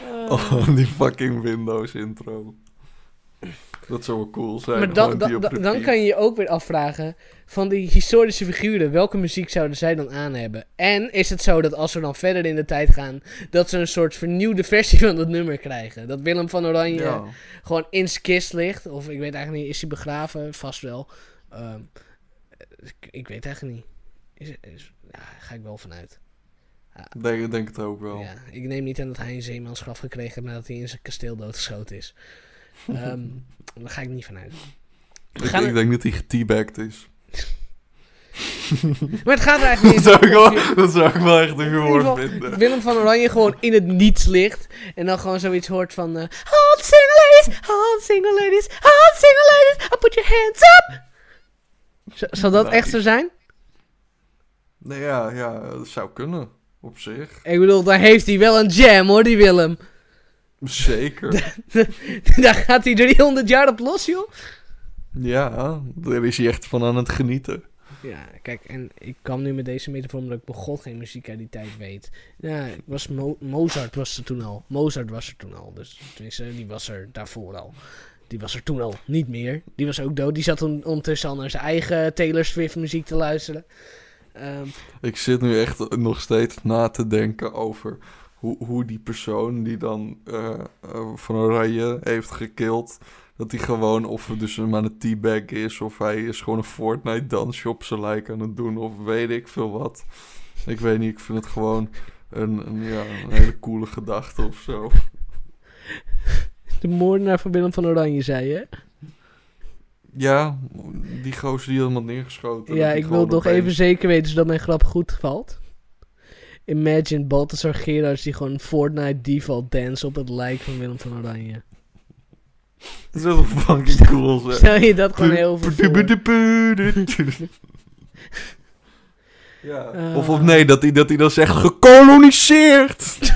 Eh, Oh, die fucking Windows intro. Dat zou wel cool zijn. maar dan, dan, dan, kan je je ook weer afvragen: van die historische figuren, welke muziek zouden zij dan aan hebben? En is het zo dat als we dan verder in de tijd gaan, dat ze een soort vernieuwde versie van dat nummer krijgen? Dat Willem van Oranje Ja. gewoon in zijn kist ligt? Of ik weet eigenlijk niet, is hij begraven? Vast wel. Ehm, ik, ik weet eigenlijk niet. Is, is, ja, daar ga ik wel vanuit. Denk, denk het ook wel. Ja, ik neem niet aan dat hij een zeemansgraf gekregen heeft nadat hij in zijn kasteel doodgeschoten is. Ehm, daar ga ik niet vanuit. Ik, gaan ik er- denk dat hij geteabagged is. Maar het gaat er eigenlijk Dat niet om. dat zou ik wel echt een humor vinden. Willem van Oranje gewoon in het niets ligt. En dan gewoon zoiets hoort van... all single ladies, all single ladies, all single ladies, I'll put your hands up. Z- zal dat echt zo zijn? Nee, ja, ja, dat zou kunnen. Op zich. Ik bedoel, daar heeft hij wel een jam hoor, die Willem. Zeker. daar gaat hij 300 jaar op los, joh. ja, daar is hij echt van aan het genieten. Ja, kijk, en ik kwam nu met deze metafoor omdat ik begon geen muziek uit die tijd weet. Ja, was Mo- Mozart was er toen al. Mozart was er toen al. Dus tenminste, die was er daarvoor al. Die was er toen al niet meer. Die was ook dood. Die zat on- ondertussen al naar zijn eigen Taylor Swift muziek te luisteren. Ehm, Ik zit nu echt nog steeds na te denken over hoe, hoe die persoon die dan eh, eh, van Oranje heeft gekild, dat hij gewoon, of het dus hem aan het teabag is, of hij is gewoon een Fortnite dansje op zijn lijk aan het doen, of weet ik veel wat. Ik weet niet, ik vind het gewoon een, een, ja, een hele coole gedachte of zo. de moordenaar van Willem van Oranje, zei je? Ja, die gozer die helemaal neergeschoten. Ja, dat ik wil nog opeens- even zeker weten zodat mijn grap goed valt. Imagine Balthasar Gerards die gewoon Fortnite default dance op het lijk van Willem van Oranje. Dat is wel fucking cool, zeg. Stel je dat gewoon heel veel voor. Ja. Of, of nee, dat hij, dat hij dan zegt gekoloniseerd.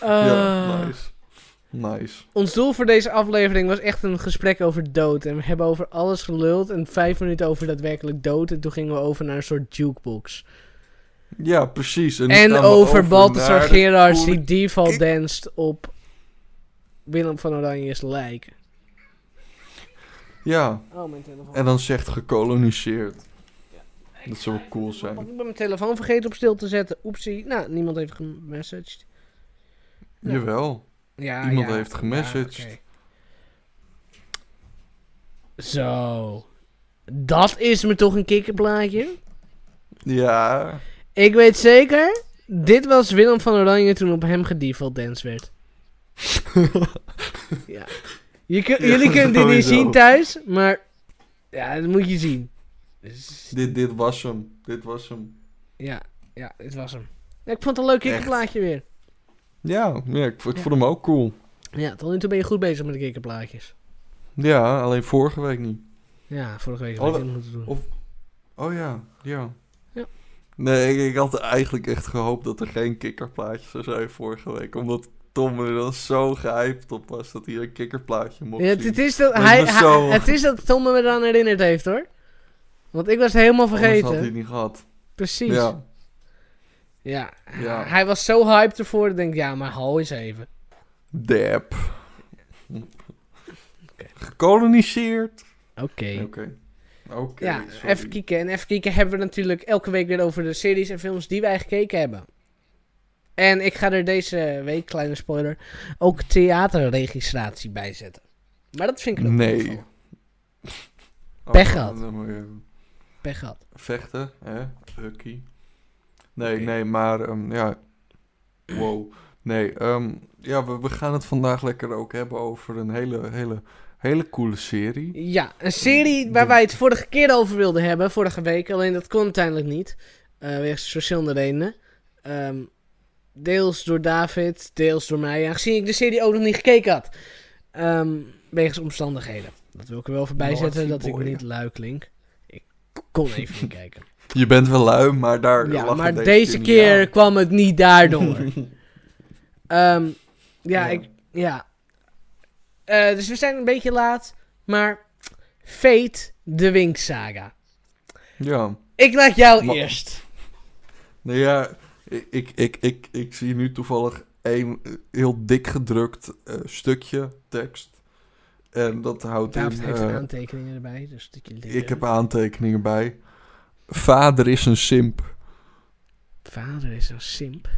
ja, Ah. nice. Nice. Ons doel voor deze aflevering was echt een gesprek over dood. En we hebben over alles geluld en vijf minuten over daadwerkelijk dood. En toen gingen we over naar een soort jukebox. Ja, precies. En, over Balthasar Gerards die default danst op Willem van Oranje's lijk. Ja, Oh, mijn telefoon. en dan zegt gekoloniseerd. Dat zou wel cool zijn. Ik ben mijn telefoon vergeten op stil te zetten. Oepsie. Nou, niemand heeft gemessaged. Ja. Jawel. Ja, Iemand ja, heeft gemessaged. ja. Zo. Dat is me toch een kikkerplaatje. Ja. Ik weet zeker, dit was Willem van Oranje toen op hem gedefault dance werd. ja. Je kun- Ja, jullie kunnen dit niet zien thuis, maar ja, dat moet je zien. Dus, dit, dit was hem. Dit was hem. ja, ja, dit was hem. Ja, ik vond het een leuk kikkerplaatje weer. Ja, ja ik, ik Ja. vond hem ook cool. Ja, tot nu toe ben je goed bezig met de kikkerplaatjes. Ja, alleen vorige week niet. Ja, vorige week Oh, heb ik dat- het moeten doen. of- Oh ja, ja. Ja. Nee, ik, ik had eigenlijk echt gehoopt dat er geen kikkerplaatje zou zijn vorige week. Omdat Tom er dan zo gehyped op was dat hij een kikkerplaatje mocht Ja, het, het is dat, hij, het hij- is dat Tom me eraan herinnerd heeft hoor. Want ik was het helemaal Anders had hij vergeten. niet gehad. Precies. Ja. Ja. Hij was zo hyped ervoor. Ik denk, ja, maar hou eens even. dap. Gekoloniseerd. Oké. Oké. Oké, Ja, sorry. even kijken. En even kijken hebben we natuurlijk elke week weer over de series en films die wij gekeken hebben. En ik ga er deze week, kleine spoiler, ook theaterregistratie bij zetten. Maar dat vind ik een Nee. Oh, Pech gehad. Pech gehad. vechten, hè? Hucky. Nee, nee, maar ehm, ja. Wow. Nee, ehm, ja, we, we gaan het vandaag lekker ook hebben over een hele, hele, hele coole serie. Ja, een serie waar wij het vorige keer over wilden hebben, vorige week. Alleen dat kon uiteindelijk niet. eh wegens verschillende redenen. Ehm, deels door David, deels door mij. Aangezien ik de serie ook nog niet gekeken had. Wegens omstandigheden. Dat wil ik er wel voorbij zetten, dat ik niet lui klink. Ik kon even niet kijken. Je bent wel lui, maar daar Ja, maar deze, keer kwam het niet daardoor. Ehm, ja, Ja. ik... Ja. Eh, dus we zijn een beetje laat. Maar... Fate, de Wink Saga. Ja. Ik laat jou eerst. Nou ja, ik, ik, ik, ik, ik zie nu toevallig een heel dik gedrukt eh, stukje tekst. En dat houdt David in... heeft eh, aantekeningen erbij. Dus dat je ik heb aantekeningen bij. Vader is een simp. Vader is een simp.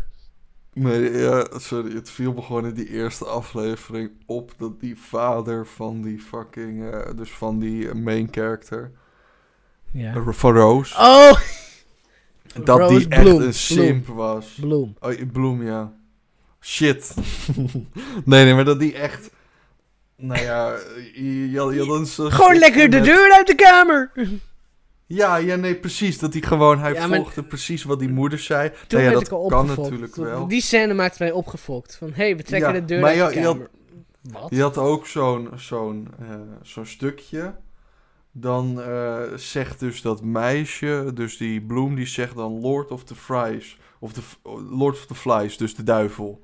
Nee, ja, sorry, het viel me gewoon in die eerste aflevering op dat die vader van die fucking, eh, dus van die main character, Ja. eh, van Rose, Oh! dat Rose die echt Bloom. een simp was. Bloem. Oh, Bloem, ja. Shit. nee, nee, maar dat die echt, nou ja, je, je, Gewoon lekker de deur uit de kamer! Ja, ja, nee, precies. Dat hij gewoon, hij Ja, maar- volgde precies wat die moeder zei. Toen nou ja, werd dat ik al kan natuurlijk wel. Die scène maakte mij opgefokt. Van, hé, hey, we trekken Ja, de deur maar uit de je- je had-. Wat? Je had ook zo'n zo'n eh, zo'n stukje. Dan eh, zegt dus dat meisje, dus die bloem, die zegt dan Lord of the Flies. Of the, Lord of the Flies, dus de duivel.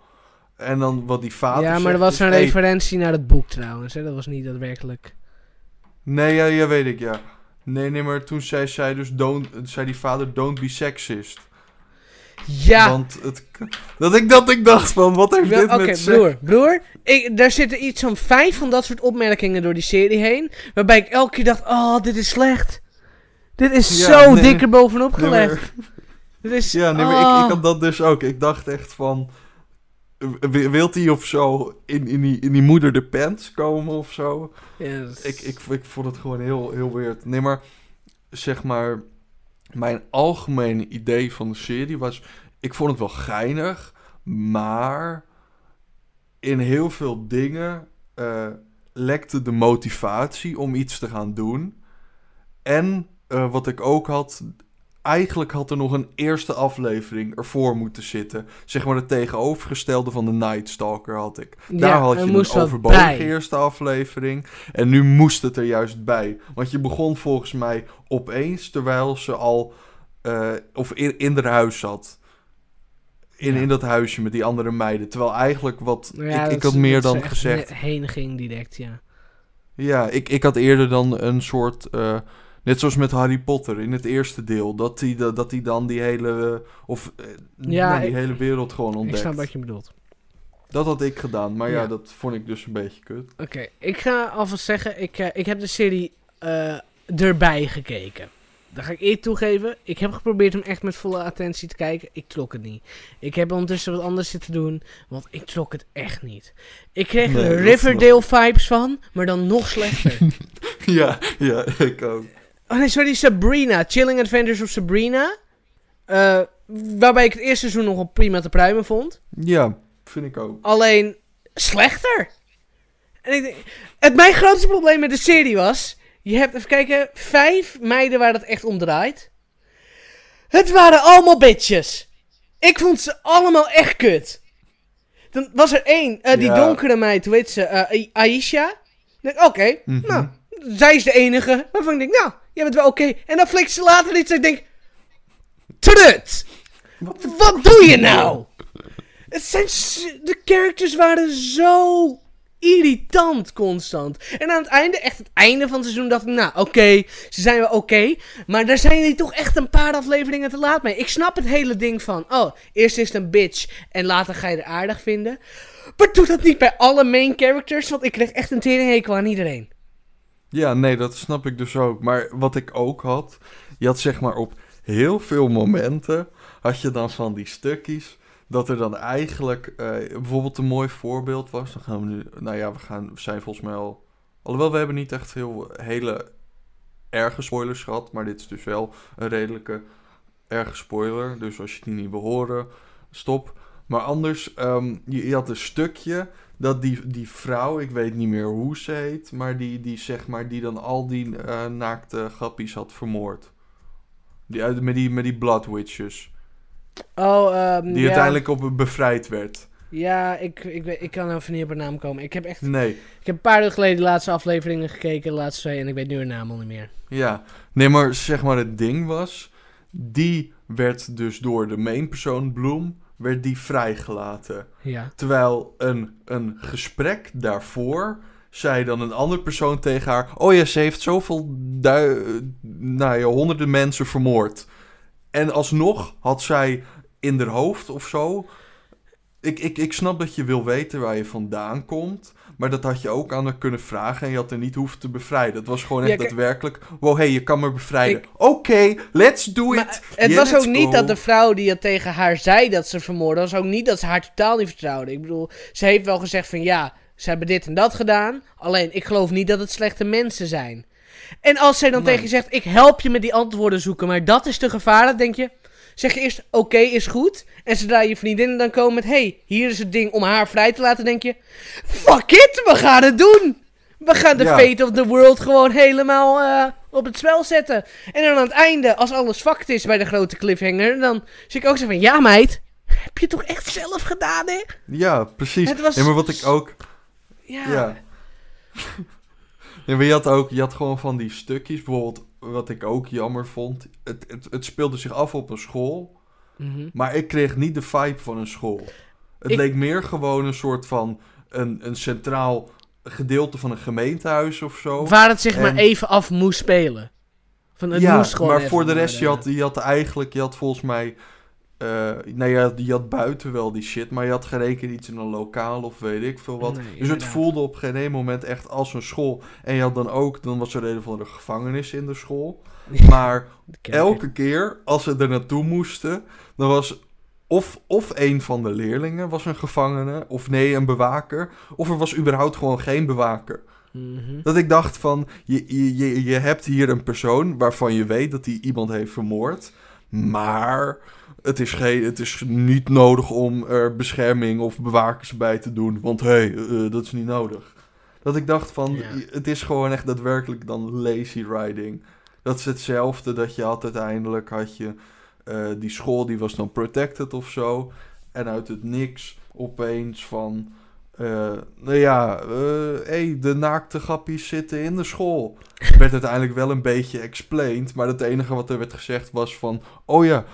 En dan wat die vader ja, maar zegt dat was een hey, referentie naar het boek trouwens. Hè? Dat was niet daadwerkelijk. Nee, ja, ja, weet ik, ja. Nee, nee, maar toen zei zij dus, don't, zei die vader, don't be sexist. Ja! Want het, dat, ik, dat ik dacht van, wat heeft Wel, dit Oké, met seks- broer, broer. Ik, daar zitten iets van vijf van dat soort opmerkingen door die serie heen. Waarbij ik elke keer dacht, oh, dit is slecht. Dit is Ja, zo nee. dik erbovenop Nee, gelegd. maar- Dit is, Ja, nee, maar ik, ik had dat dus ook. Ik dacht echt van... Wilt hij of zo in, in, die, in die moeder de pants komen of zo? Is- Ik, ik, ik vond het gewoon heel, heel weird. Nee, maar zeg maar... Mijn algemene idee van de serie was... Ik vond het wel geinig, maar... In heel veel dingen eh, lekte de motivatie om iets te gaan doen. En eh, wat ik ook had... eigenlijk had er nog een eerste aflevering ervoor moeten zitten. Zeg maar het tegenovergestelde van de Night Stalker had ik. Daar Ja, had je een overbodige eerste aflevering. En nu moest het er juist bij. Want je begon volgens mij opeens terwijl ze al... eh, of in, in haar huis zat. In, Ja. in dat huisje met die andere meiden. Terwijl eigenlijk wat... Ja, ik, ik had meer dan gezegd... heen ging direct, ja. Ja, ik, ik had eerder dan een soort. eh, net zoals met Harry Potter in het eerste deel. Dat hij dat, dan die hele. eh, of eh, Ja, nou, die ik- hele wereld gewoon Ik ontdekt. snap wat je bedoelt. Dat had ik gedaan. Maar ja, Ja. dat vond ik dus een beetje kut. Oké, ik ga alvast zeggen, ik, eh, ik heb de serie erbij gekeken. Dat ga ik eerlijk toegeven. Ik heb geprobeerd hem echt met volle attentie te kijken. Ik trok het niet. Ik heb ondertussen wat anders zitten doen, want ik trok het echt niet. Ik kreeg Nee, er Riverdale vibes van, maar dan nog slechter. ja, ja, ik ook. Oh nee, sorry, Sabrina. Chilling Adventures of Sabrina. Eh, waarbij ik het eerste seizoen nog wel prima te pruimen vond. Ja, vind ik ook. Alleen slechter. En ik denk, het mijn grootste probleem met de serie was. Je hebt, even kijken, vijf meiden waar dat echt om draait. Het waren allemaal bitches. Ik vond ze allemaal echt kut. Dan was er één, eh, die Ja. donkere meid, hoe heet ze? eh, Aisha. Dan denk ik, Oké, Mhm. nou, zij is de enige. Waarvan ik denk, nou, jij bent wel oké. En dan flikt ze later iets en ik denk... Trut! Wat doe je nou? Het zijn de characters waren zo irritant constant. En aan het einde, echt het einde van het seizoen, dacht ik, nou oké, ze zijn wel oké. maar daar zijn jullie toch echt een paar afleveringen te laat mee. Ik snap het hele ding van, oh, eerst is het een bitch en later ga je er aardig vinden. Maar doe dat niet bij alle main characters, want ik kreeg echt een teringhekel aan iedereen. Ja, nee, dat snap ik dus ook. Maar wat ik ook had, je had zeg maar op heel veel momenten, had je dan van die stukjes, dat er dan eigenlijk, eh, bijvoorbeeld een mooi voorbeeld was, dan gaan we nu, nou ja, we, gaan, we zijn volgens mij al, alhoewel we hebben niet echt heel hele erge spoilers gehad, maar dit is dus wel een redelijke erge spoiler, dus als je die niet wil horen, stop. Maar anders, ehm, je, je had een stukje dat die, die vrouw, ik weet niet meer hoe ze heet, maar die, die zeg maar, die dan al die eh, naakte grappies had vermoord. Die, uit- met, die, met die blood witches. Oh, ehm Die ja. uiteindelijk op bevrijd werd. Ja, ik, ik, ik kan even niet op haar naam komen. Ik heb echt... Nee, Ik heb een paar uur geleden de laatste afleveringen gekeken, de laatste twee, en ik weet nu haar naam al niet meer. ja. Nee, maar zeg maar het ding was, die werd dus door de main persoon, Bloem, werd die vrijgelaten. Ja. Terwijl een, een gesprek daarvoor zei dan een andere persoon tegen haar: Oh ja, ze heeft zoveel nou ja, honderden mensen vermoord. En alsnog had zij in haar hoofd of zo. Ik, ik, ik snap dat je wil weten waar je vandaan komt. Maar dat had je ook aan haar kunnen vragen. En je had er niet hoeven te bevrijden. Het was gewoon echt Ja, daadwerkelijk. Wow, hey, je kan me bevrijden. Ik- Oké, let's do it. Maar het Yeah, was ook niet go. dat de vrouw die het tegen haar zei dat ze vermoordde, was ook niet dat ze haar totaal niet vertrouwde. Ik bedoel, ze heeft wel gezegd van ja, ze hebben dit en dat gedaan. Alleen, ik geloof niet dat het slechte mensen zijn. En als zij dan Nee. tegen je zegt, ik help je met die antwoorden zoeken, maar dat is te gevaarlijk, denk je... Zeg je eerst, oké, is goed. En zodra je vriendinnen dan komen met, hey, hier is het ding om haar vrij te laten, denk je... Fuck it, we gaan het doen! We gaan de Ja. fate of the world gewoon helemaal eh, op het spel zetten. En dan aan het einde, als alles fucked is bij de grote cliffhanger, dan zie ik ook zo van, ja meid, heb je toch echt zelf gedaan, hè? Ja, precies. Het was- Nee, maar wat ik ook. Ja. Ja. Ja, maar je had ook, je had gewoon van die stukjes, bijvoorbeeld, wat ik ook jammer vond. Het, het, het speelde zich af op een school, Mhm. maar ik kreeg niet de vibe van een school. Het Ik- leek meer gewoon een soort van een, een centraal gedeelte van een gemeentehuis of zo. Waar het zich maar En- even af moest spelen. Van, het ja, moest gewoon maar voor de rest, je had, je had eigenlijk, je had volgens mij, eh nee, je had, je had buiten wel die shit, maar je had keer iets in een lokaal of weet ik veel wat. Nee, dus het voelde op geen één moment echt als een school. En je had dan ook, dan was er een of andere gevangenis in de school. Maar De elke keer als ze er naartoe moesten, dan was of, of een van de leerlingen was een gevangene, of nee, een bewaker. Of er was überhaupt gewoon geen bewaker. Mhm. Dat ik dacht van, je, je, je hebt hier een persoon waarvan je weet dat hij iemand heeft vermoord. Maar het is, geen, het is niet nodig om er bescherming of bewakers bij te doen. Want hé, hey, eh, dat is niet nodig. Dat ik dacht van, Ja. het is gewoon echt daadwerkelijk dan lazy riding. Dat is hetzelfde dat je had uiteindelijk, had je eh, die school die was dan protected of zo. En uit het niks opeens van, eh, nou ja, hé, hey, de naakte grappies zitten in de school. werd uiteindelijk wel een beetje explained, maar het enige wat er werd gezegd was van, oh ja,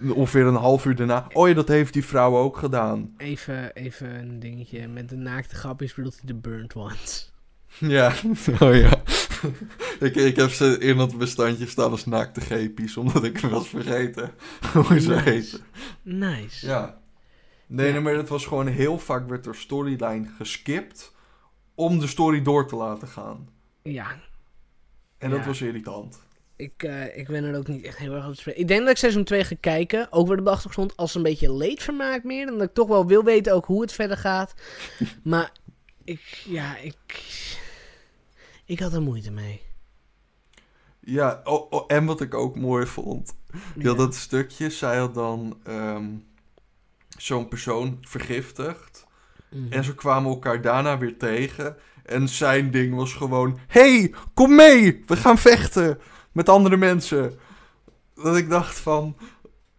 ongeveer een half uur daarna, oh ja, dat heeft die vrouw ook gedaan. Even, even een dingetje. Met de naakte grapjes bedoelt hij de burnt ones. Ja, oh ja. ik, ik heb ze in dat bestandje staan als naakte gepies, omdat ik was vergeten hoe ze Nice. heten. Nice. Ja. Nee, Ja. nee, maar het was gewoon heel vaak werd er storyline geskipt om de story door te laten gaan. Ja, En dat Ja. was irritant. Ik, eh, ik ben er ook niet echt heel erg op te spreken. Ik denk dat ik seizoen 2 ga kijken. Ook weer op de achtergrond als een beetje leedvermaak meer. En dat ik toch wel wil weten ook hoe het verder gaat. maar ik, ja, ik... Ik had er moeite mee. Ja, oh, oh, en wat ik ook mooi vond. Je had dat stukje, zij had dan ehm, zo'n persoon vergiftigd. Mhm. En ze kwamen elkaar daarna weer tegen. En zijn ding was gewoon: hey, kom mee, we gaan vechten met andere mensen. Dat ik dacht van.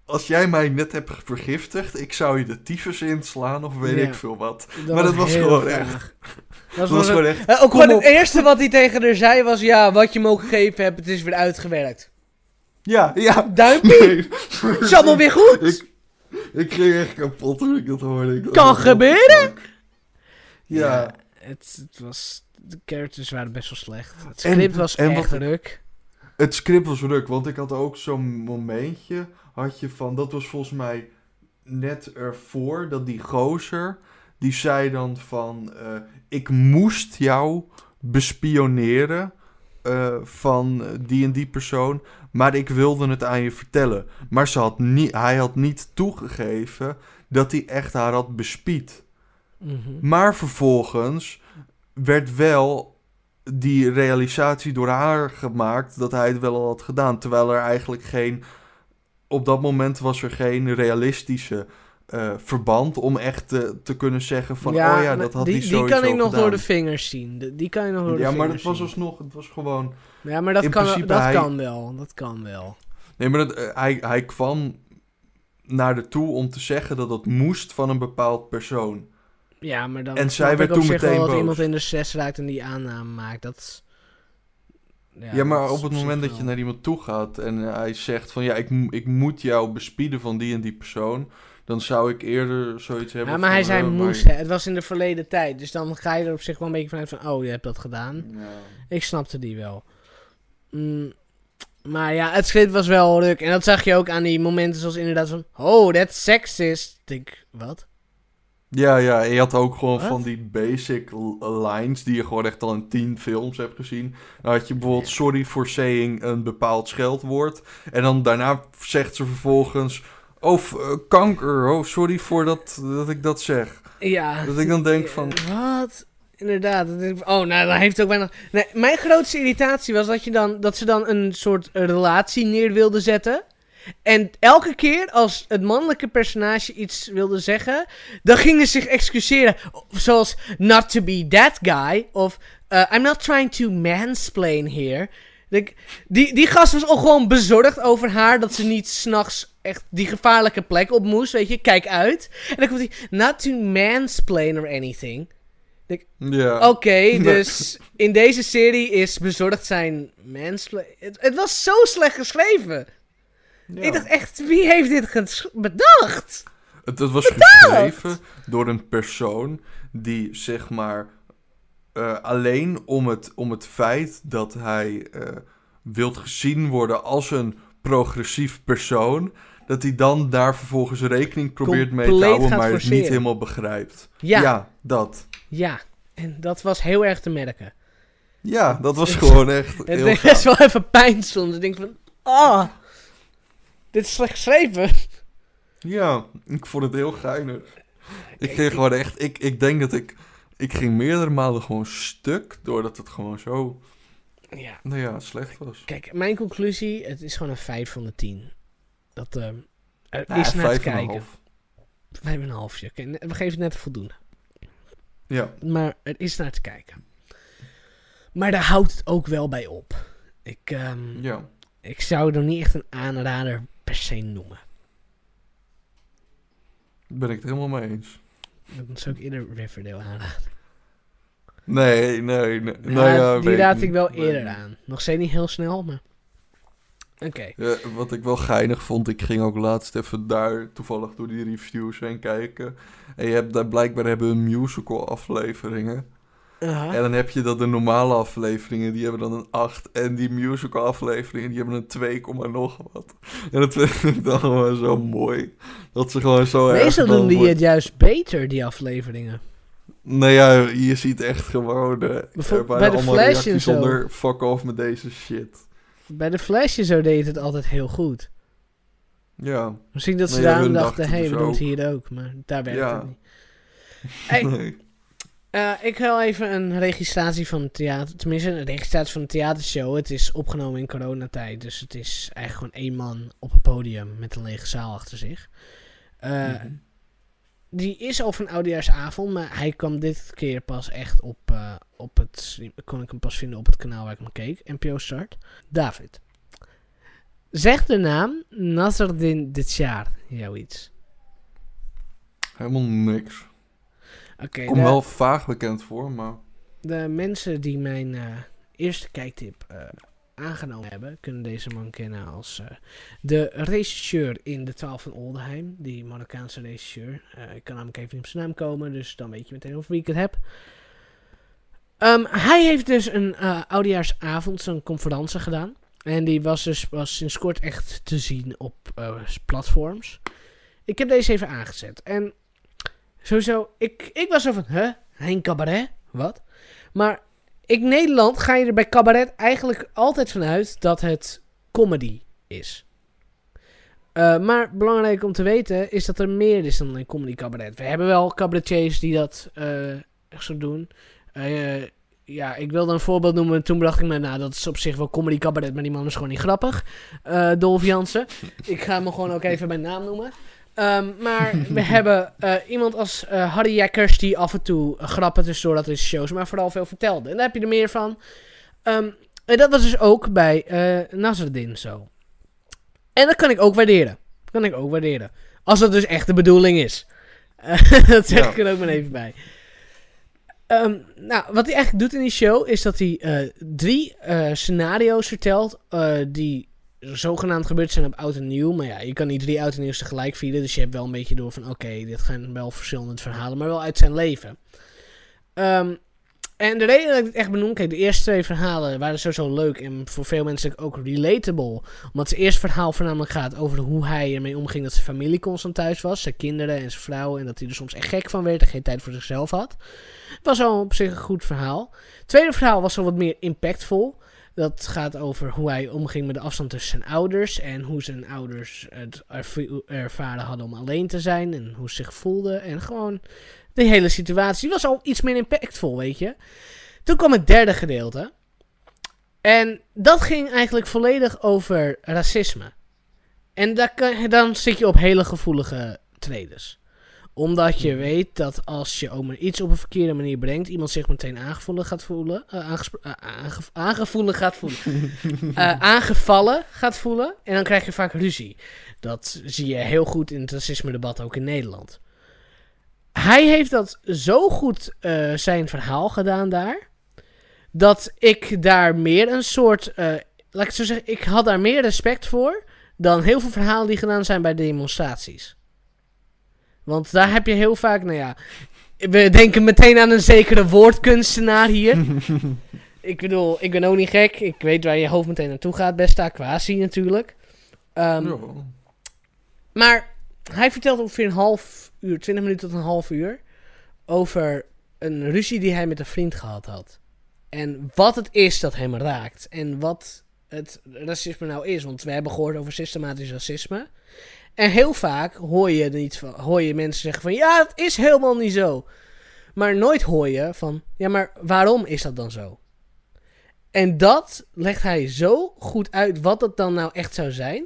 Als jij mij net hebt vergiftigd, ik zou je de tyfus inslaan of weet Ja. ik veel wat. maar dat was gewoon echt- Dat Dat was gewoon echt. Eh, ook gewoon op. het eerste wat hij tegen haar zei was... Ja, wat je me ook gegeven hebt, het is weer uitgewerkt. Ja, ja. Duimpje, Nee. het is allemaal weer goed. Ik, ik ging echt kapot toen ik dat hoorde. Ik Kan gebeuren. Ja. het, het was... De characters waren best wel slecht. Het En- script was en echt wat- ruk. Het script was ruk, want ik had ook zo'n momentje. Had je van, dat was volgens mij net ervoor dat die gozer. Die zei dan van: eh, Ik moest jou bespioneren. eh, van die en die persoon. Maar ik wilde het aan je vertellen. Maar ze had niet, hij had niet toegegeven dat hij echt haar had bespied. Mhm. Maar vervolgens werd wel die realisatie door haar gemaakt dat hij het wel al had gedaan. Terwijl er eigenlijk geen. Op dat moment was er geen realistische eh, verband om echt te, te kunnen zeggen van. oh ja, dat had die, hij die sowieso kan ik nog gedaan. door de vingers zien. De- die kan ik nog door de Ja, maar vingers het was zien. alsnog. Het was gewoon. Ja, maar dat, kan, dat hij- kan wel. Dat kan wel. Nee, maar dat, eh, hij, hij kwam naar de toe om te zeggen dat het moest van een bepaald persoon. Ja, maar dan En zij werd toen meteen dat boos. iemand in de stress raakt en die aanname maakt. Dat is- Ja, maar op het moment dat je naar iemand toe gaat en hij zegt van ja, ik, ik moet jou bespieden van die en die persoon, dan zou ik eerder zoiets hebben. Ja, maar hij zei eh, moest. Het was in de verleden tijd. Dus dan ga je er op zich wel een beetje vanuit van... Oh, je hebt dat gedaan. Ja. Ik snapte die wel. Mm, maar ja, het script was wel ruk. En dat zag je ook aan die momenten zoals inderdaad van... Oh, that's sexist. Ik denk, wat? Ja, ja, en je had ook gewoon van die basic lines die je gewoon echt al in tien films hebt gezien. Dan had je bijvoorbeeld sorry for saying een bepaald scheldwoord. En dan daarna zegt ze vervolgens, oh, eh, kanker, oh, sorry voor dat, dat ik dat zeg. Ja. Dat ik dan denk van, Wat? Inderdaad. dat Oh, nou, dan heeft ook weinig... Nee, mijn grootste irritatie was dat, je dan, dat ze dan een soort relatie neer wilde zetten. En elke keer als het mannelijke personage iets wilde zeggen, dan gingen ze zich excuseren. Zoals, not to be that guy. Of, uh, I'm not trying to mansplain here. Die, die gast was al gewoon bezorgd over haar dat ze niet s'nachts echt die gevaarlijke plek op moest. Weet je, kijk uit. En dan komt hij, not to mansplain or anything. ja. Oké, dus in deze serie is bezorgd zijn mansplain. Het, het was zo slecht geschreven. Ja. Ik dacht echt, wie heeft dit bedacht? Het, het was geschreven door een persoon die zeg maar eh, alleen om het, om het feit dat hij eh wilt gezien worden als een progressief persoon, dat hij dan daar vervolgens rekening probeert mee te houden, maar het niet helemaal begrijpt. Ja, ja, ja, dat. En dat was heel erg te merken. Ja, dat was gewoon echt Het best wel even pijn soms. Ik denk van, ah, dit is slecht geschreven. Ja, ik vond het heel geinig. Ik ging gewoon echt, ik, ik denk dat ik, ik ging meerdere malen gewoon stuk, doordat het gewoon zo, Ja, nou ja, slecht was. kijk, mijn conclusie, het is gewoon een 5 van de 10. Dat eh, er Ja, is naar te kijken. half. Vijf en een halfje. We geven het net voldoende. Ja, Maar er is naar te kijken. Maar daar houdt het ook wel bij op. Ik, ehm, Ja. ik zou hem niet echt een aanrader per se noemen. Ben ik het helemaal mee eens. Dan zou ik eerder Riverdale aanraden. Nee, nee, nee. Ja, nou ja, die raad ik wel Nee. eerder aan. Nog steeds niet heel snel, maar... Oké. Ja, wat ik wel geinig vond, ik ging ook laatst even daar toevallig door die reviews heen kijken. En je hebt daar blijkbaar hebben een musical afleveringen. En dan heb je dat de normale afleveringen, die hebben dan een 8. En die musical afleveringen, die hebben een 2, komma nog wat. En dat vind ik dan gewoon zo mooi. Dat ze gewoon zo Meestal doen die het juist beter, die afleveringen. Nou ja, je ziet echt gewoon... eh, er Bijvoorbeeld bij de allemaal Flash en reacties zo. onder fuck off met deze shit. Bij de Flash zo deed het altijd heel goed. Ja. Misschien dat ze daarom dachten, hé, dus we doen het hier ook. Maar daar werkt Ja. het niet. Hey, Nee. Eh, ik wil even een registratie van het theater. Tenminste, een registratie van een theatershow. Het is opgenomen in coronatijd. Dus het is eigenlijk gewoon één man op een podium met een lege zaal achter zich. Eh, Mhm. Die is al van oudejaarsavond, maar hij kwam dit keer pas echt op, eh, op het... Kon ik hem pas vinden op het kanaal waar ik hem keek. NPO Start. David. Zeg de naam Nasreddin Ditjar jou iets. Helemaal niks. Oké, Komt wel vaag bekend voor, maar... de mensen die mijn eh, eerste kijktip eh, aangenomen hebben, kunnen deze man kennen als eh, de regisseur in De Twaalf van Oldenheim. Die Marokkaanse regisseur. Ik kan namelijk even niet op zijn naam komen, dus dan weet je meteen over wie ik het heb. Ehm, hij heeft dus een oudejaarsavond, zo'n conferentie gedaan. En die was dus was sinds kort echt te zien op platforms. Ik heb deze even aangezet. En sowieso, ik, ik was zo van, huh? Hein cabaret? Wat? Maar in Nederland ga je er bij cabaret eigenlijk altijd vanuit dat het comedy is. Eh, maar belangrijk om te weten is dat er meer is dan een comedy cabaret. We hebben wel cabaretiers die dat eh, zo doen. Eh, ja, ik wilde een voorbeeld noemen. Toen bracht ik me, nou, dat is op zich wel comedy cabaret, maar die man is gewoon niet grappig. Dolf Jansen. ik ga hem gewoon ook even bij naam noemen. Ehm, maar we hebben eh, iemand als eh, Harry Jekkers die af en toe eh, grappen tussendoor dat in shows, maar vooral veel vertelde. En daar heb je er meer van. Ehm, en dat was dus ook bij eh Nasreddin zo. En dat kan ik ook waarderen. Dat kan ik ook waarderen. Als dat dus echt de bedoeling is. Dat zeg Ja. ik er ook maar even bij. Ehm, nou, wat hij eigenlijk doet in die show is dat hij drie scenario's vertelt die zogenaamd gebeurd zijn op oud en nieuw. Maar ja, je kan niet drie oud en nieuws tegelijk vieren. Dus je hebt wel een beetje door van oké, dit gaan wel verschillende verhalen, maar wel uit zijn leven. Ehm, en de reden dat ik het echt benoem, kijk, de eerste twee verhalen waren sowieso leuk en voor veel mensen ook relatable. Omdat het eerste verhaal voornamelijk gaat over hoe hij ermee omging dat zijn familie constant thuis was. Zijn kinderen en zijn vrouw. En dat hij er soms echt gek van werd en geen tijd voor zichzelf had. Het was al op zich een goed verhaal. Het tweede verhaal was al wat meer impactvol. Dat gaat over hoe hij omging met de afstand tussen zijn ouders. En hoe zijn ouders het erv- ervaren hadden om alleen te zijn. En hoe ze zich voelden. En gewoon de hele situatie was al iets meer impactvol, weet je. Toen kwam het derde gedeelte. En dat ging eigenlijk volledig over racisme. En dan zit je op hele gevoelige traders. Omdat je weet dat als je ook maar iets op een verkeerde manier brengt, iemand zich meteen aangevoelig gaat voelen. aange- aangevoelig gaat voelen. eh, aangevallen gaat voelen. En dan krijg je vaak ruzie. Dat zie je heel goed in het racisme-debat ook in Nederland. Hij heeft dat zo goed zijn verhaal gedaan daar. Dat ik daar meer een soort. laat ik het zo zeggen, ik had daar meer respect voor. Dan heel veel verhalen die gedaan zijn bij demonstraties. Want daar heb je heel vaak, nou ja. We denken meteen aan een zekere woordkunstenaar hier. ik bedoel, ik ben ook niet gek. Ik weet waar je hoofd meteen naartoe gaat. Best Aquasi natuurlijk. Ja. maar hij vertelt ongeveer een half uur, 20 minuten tot een half uur. Over een ruzie die hij met een vriend gehad had. En wat het is dat hem raakt. En wat het racisme nou is. Want we hebben gehoord over systematisch racisme. En heel vaak hoor je, niet van, hoor je mensen zeggen van... Ja, het is helemaal niet zo. Maar nooit hoor je van... Ja, maar waarom is dat dan zo? En dat legt hij zo goed uit wat dat dan nou echt zou zijn.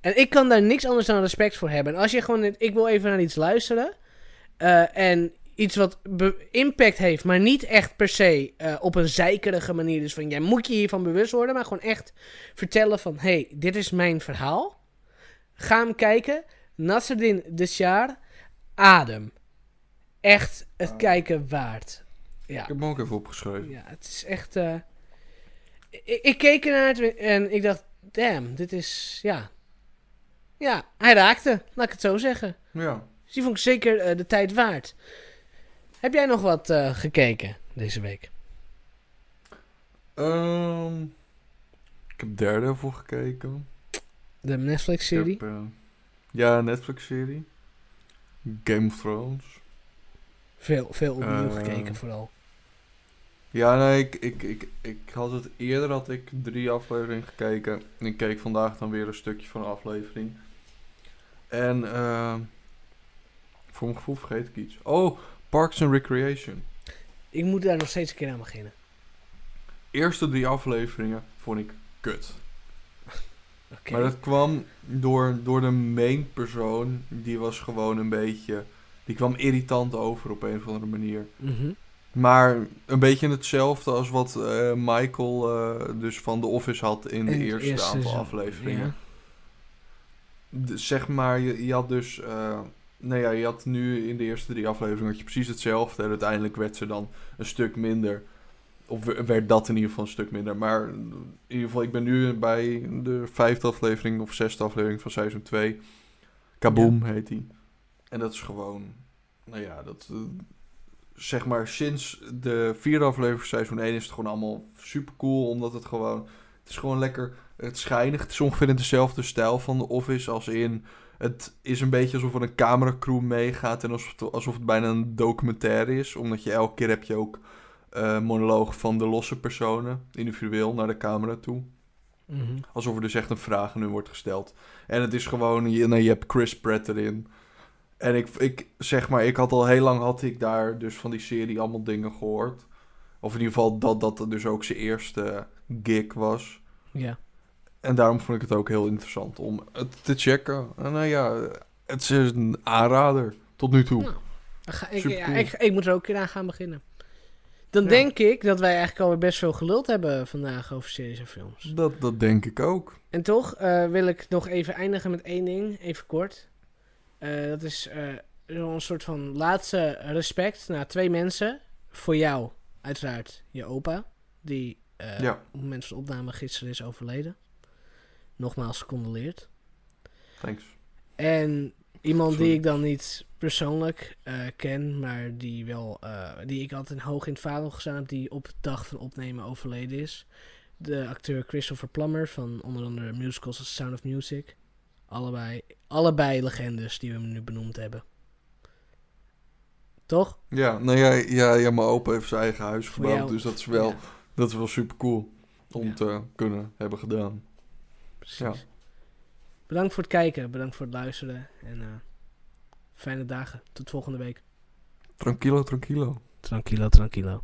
En ik kan daar niks anders dan respect voor hebben. En als je gewoon... Ik wil even naar iets luisteren. eh, en iets wat impact heeft, maar niet echt per se eh, op een zeikerige manier. Dus van, jij moet je hiervan bewust worden, maar gewoon echt vertellen van, hey, dit is mijn verhaal. Ga hem kijken. Nasreddin Deshar, Adem. Echt het kijken waard. Ja. Ik heb hem ook even opgeschreven. Ja, het is echt. eh, ik, ik keek ernaar en ik dacht: damn, dit is. Ja. Ja, hij raakte, laat ik het zo zeggen. Ja. Dus die vond ik zeker eh, de tijd waard. Heb jij nog wat eh, gekeken deze week? Ehm, ik heb Daredevil gekeken. De Netflix-serie? heb, eh, ja, Netflix-serie. Game of Thrones. Veel, veel opnieuw Eh, gekeken, vooral. Ja, nee, ik, ik, ik, ik had het eerder had ik drie afleveringen gekeken. En ik keek vandaag dan weer een stukje van een aflevering. En eh, voor mijn gevoel vergeet ik iets. Oh, Parks and Recreation. Ik moet daar nog steeds een keer aan beginnen. Eerste drie afleveringen vond ik kut. Maar dat kwam door, door de main persoon. Die was gewoon een beetje... Die kwam irritant over op een of andere manier. Mhm. Maar een beetje hetzelfde als wat eh, Michael eh, dus van The Office had in de eerste, eerste aantal afleveringen. ja. De- zeg maar, je, je had dus... eh nou ja, je had nu in de eerste drie afleveringen had je precies hetzelfde. En uiteindelijk werd ze dan een stuk minder. Of we- werd dat in ieder geval een stuk minder. Maar in ieder geval, ik ben nu bij de vijfde aflevering of zesde aflevering van seizoen 2. Kaboom heet die. En dat is gewoon... Nou ja, dat... eh, zeg maar, sinds de vierde aflevering van seizoen 1 is het gewoon allemaal super cool. Omdat het gewoon... Het is gewoon lekker... Het schijnig. Het is ongeveer in dezelfde stijl van The Office als in... Het is een beetje alsof er een cameracrew meegaat en alsof het, alsof het bijna een documentaire is. Omdat je elke keer heb je ook eh monologen van de losse personen, individueel, naar de camera toe. Mhm. Alsof er dus echt een vraag aan hun wordt gesteld. En het is gewoon, je, nou, je hebt Chris Pratt erin. En ik, ik zeg maar, ik had al heel lang had ik daar dus van die serie allemaal dingen gehoord. Of in ieder geval dat dat dus ook zijn eerste gig was. Ja. En daarom vond ik het ook heel interessant om het te checken. En nou ja, het is een aanrader tot nu toe. Nou, ga ik, ja, ik, ik moet er ook een keer aan gaan beginnen. Dan Ja. denk ik dat wij eigenlijk alweer best veel geluld hebben vandaag over series en films. Dat, dat denk ik ook. En toch eh, wil ik nog even eindigen met één ding, even kort. Eh, dat is eh, een soort van laatste respect naar twee mensen. Voor jou, uiteraard, je opa, die Ja. op het moment van de opname gisteren is overleden. Nogmaals gecondoleerd. Thanks. En iemand Sorry. die ik dan niet persoonlijk eh, ken, maar die, wel, eh, die ik altijd hoog in het vaandel gestaan heb, die op de dag van opnemen overleden is. De acteur Christopher Plummer van onder andere musicals als Sound of Music. Allebei, allebei legendes die we nu benoemd hebben. Toch? Ja, nou ja, ja, ja, mijn opa heeft zijn eigen huis gebouwd. Dus dat is wel, Ja, dat is wel super cool om Ja. te kunnen hebben gedaan. precies. Ja. Bedankt voor het kijken, bedankt voor het luisteren. En eh, fijne dagen. Tot volgende week. Tranquilo, tranquilo. Tranquilo, tranquilo.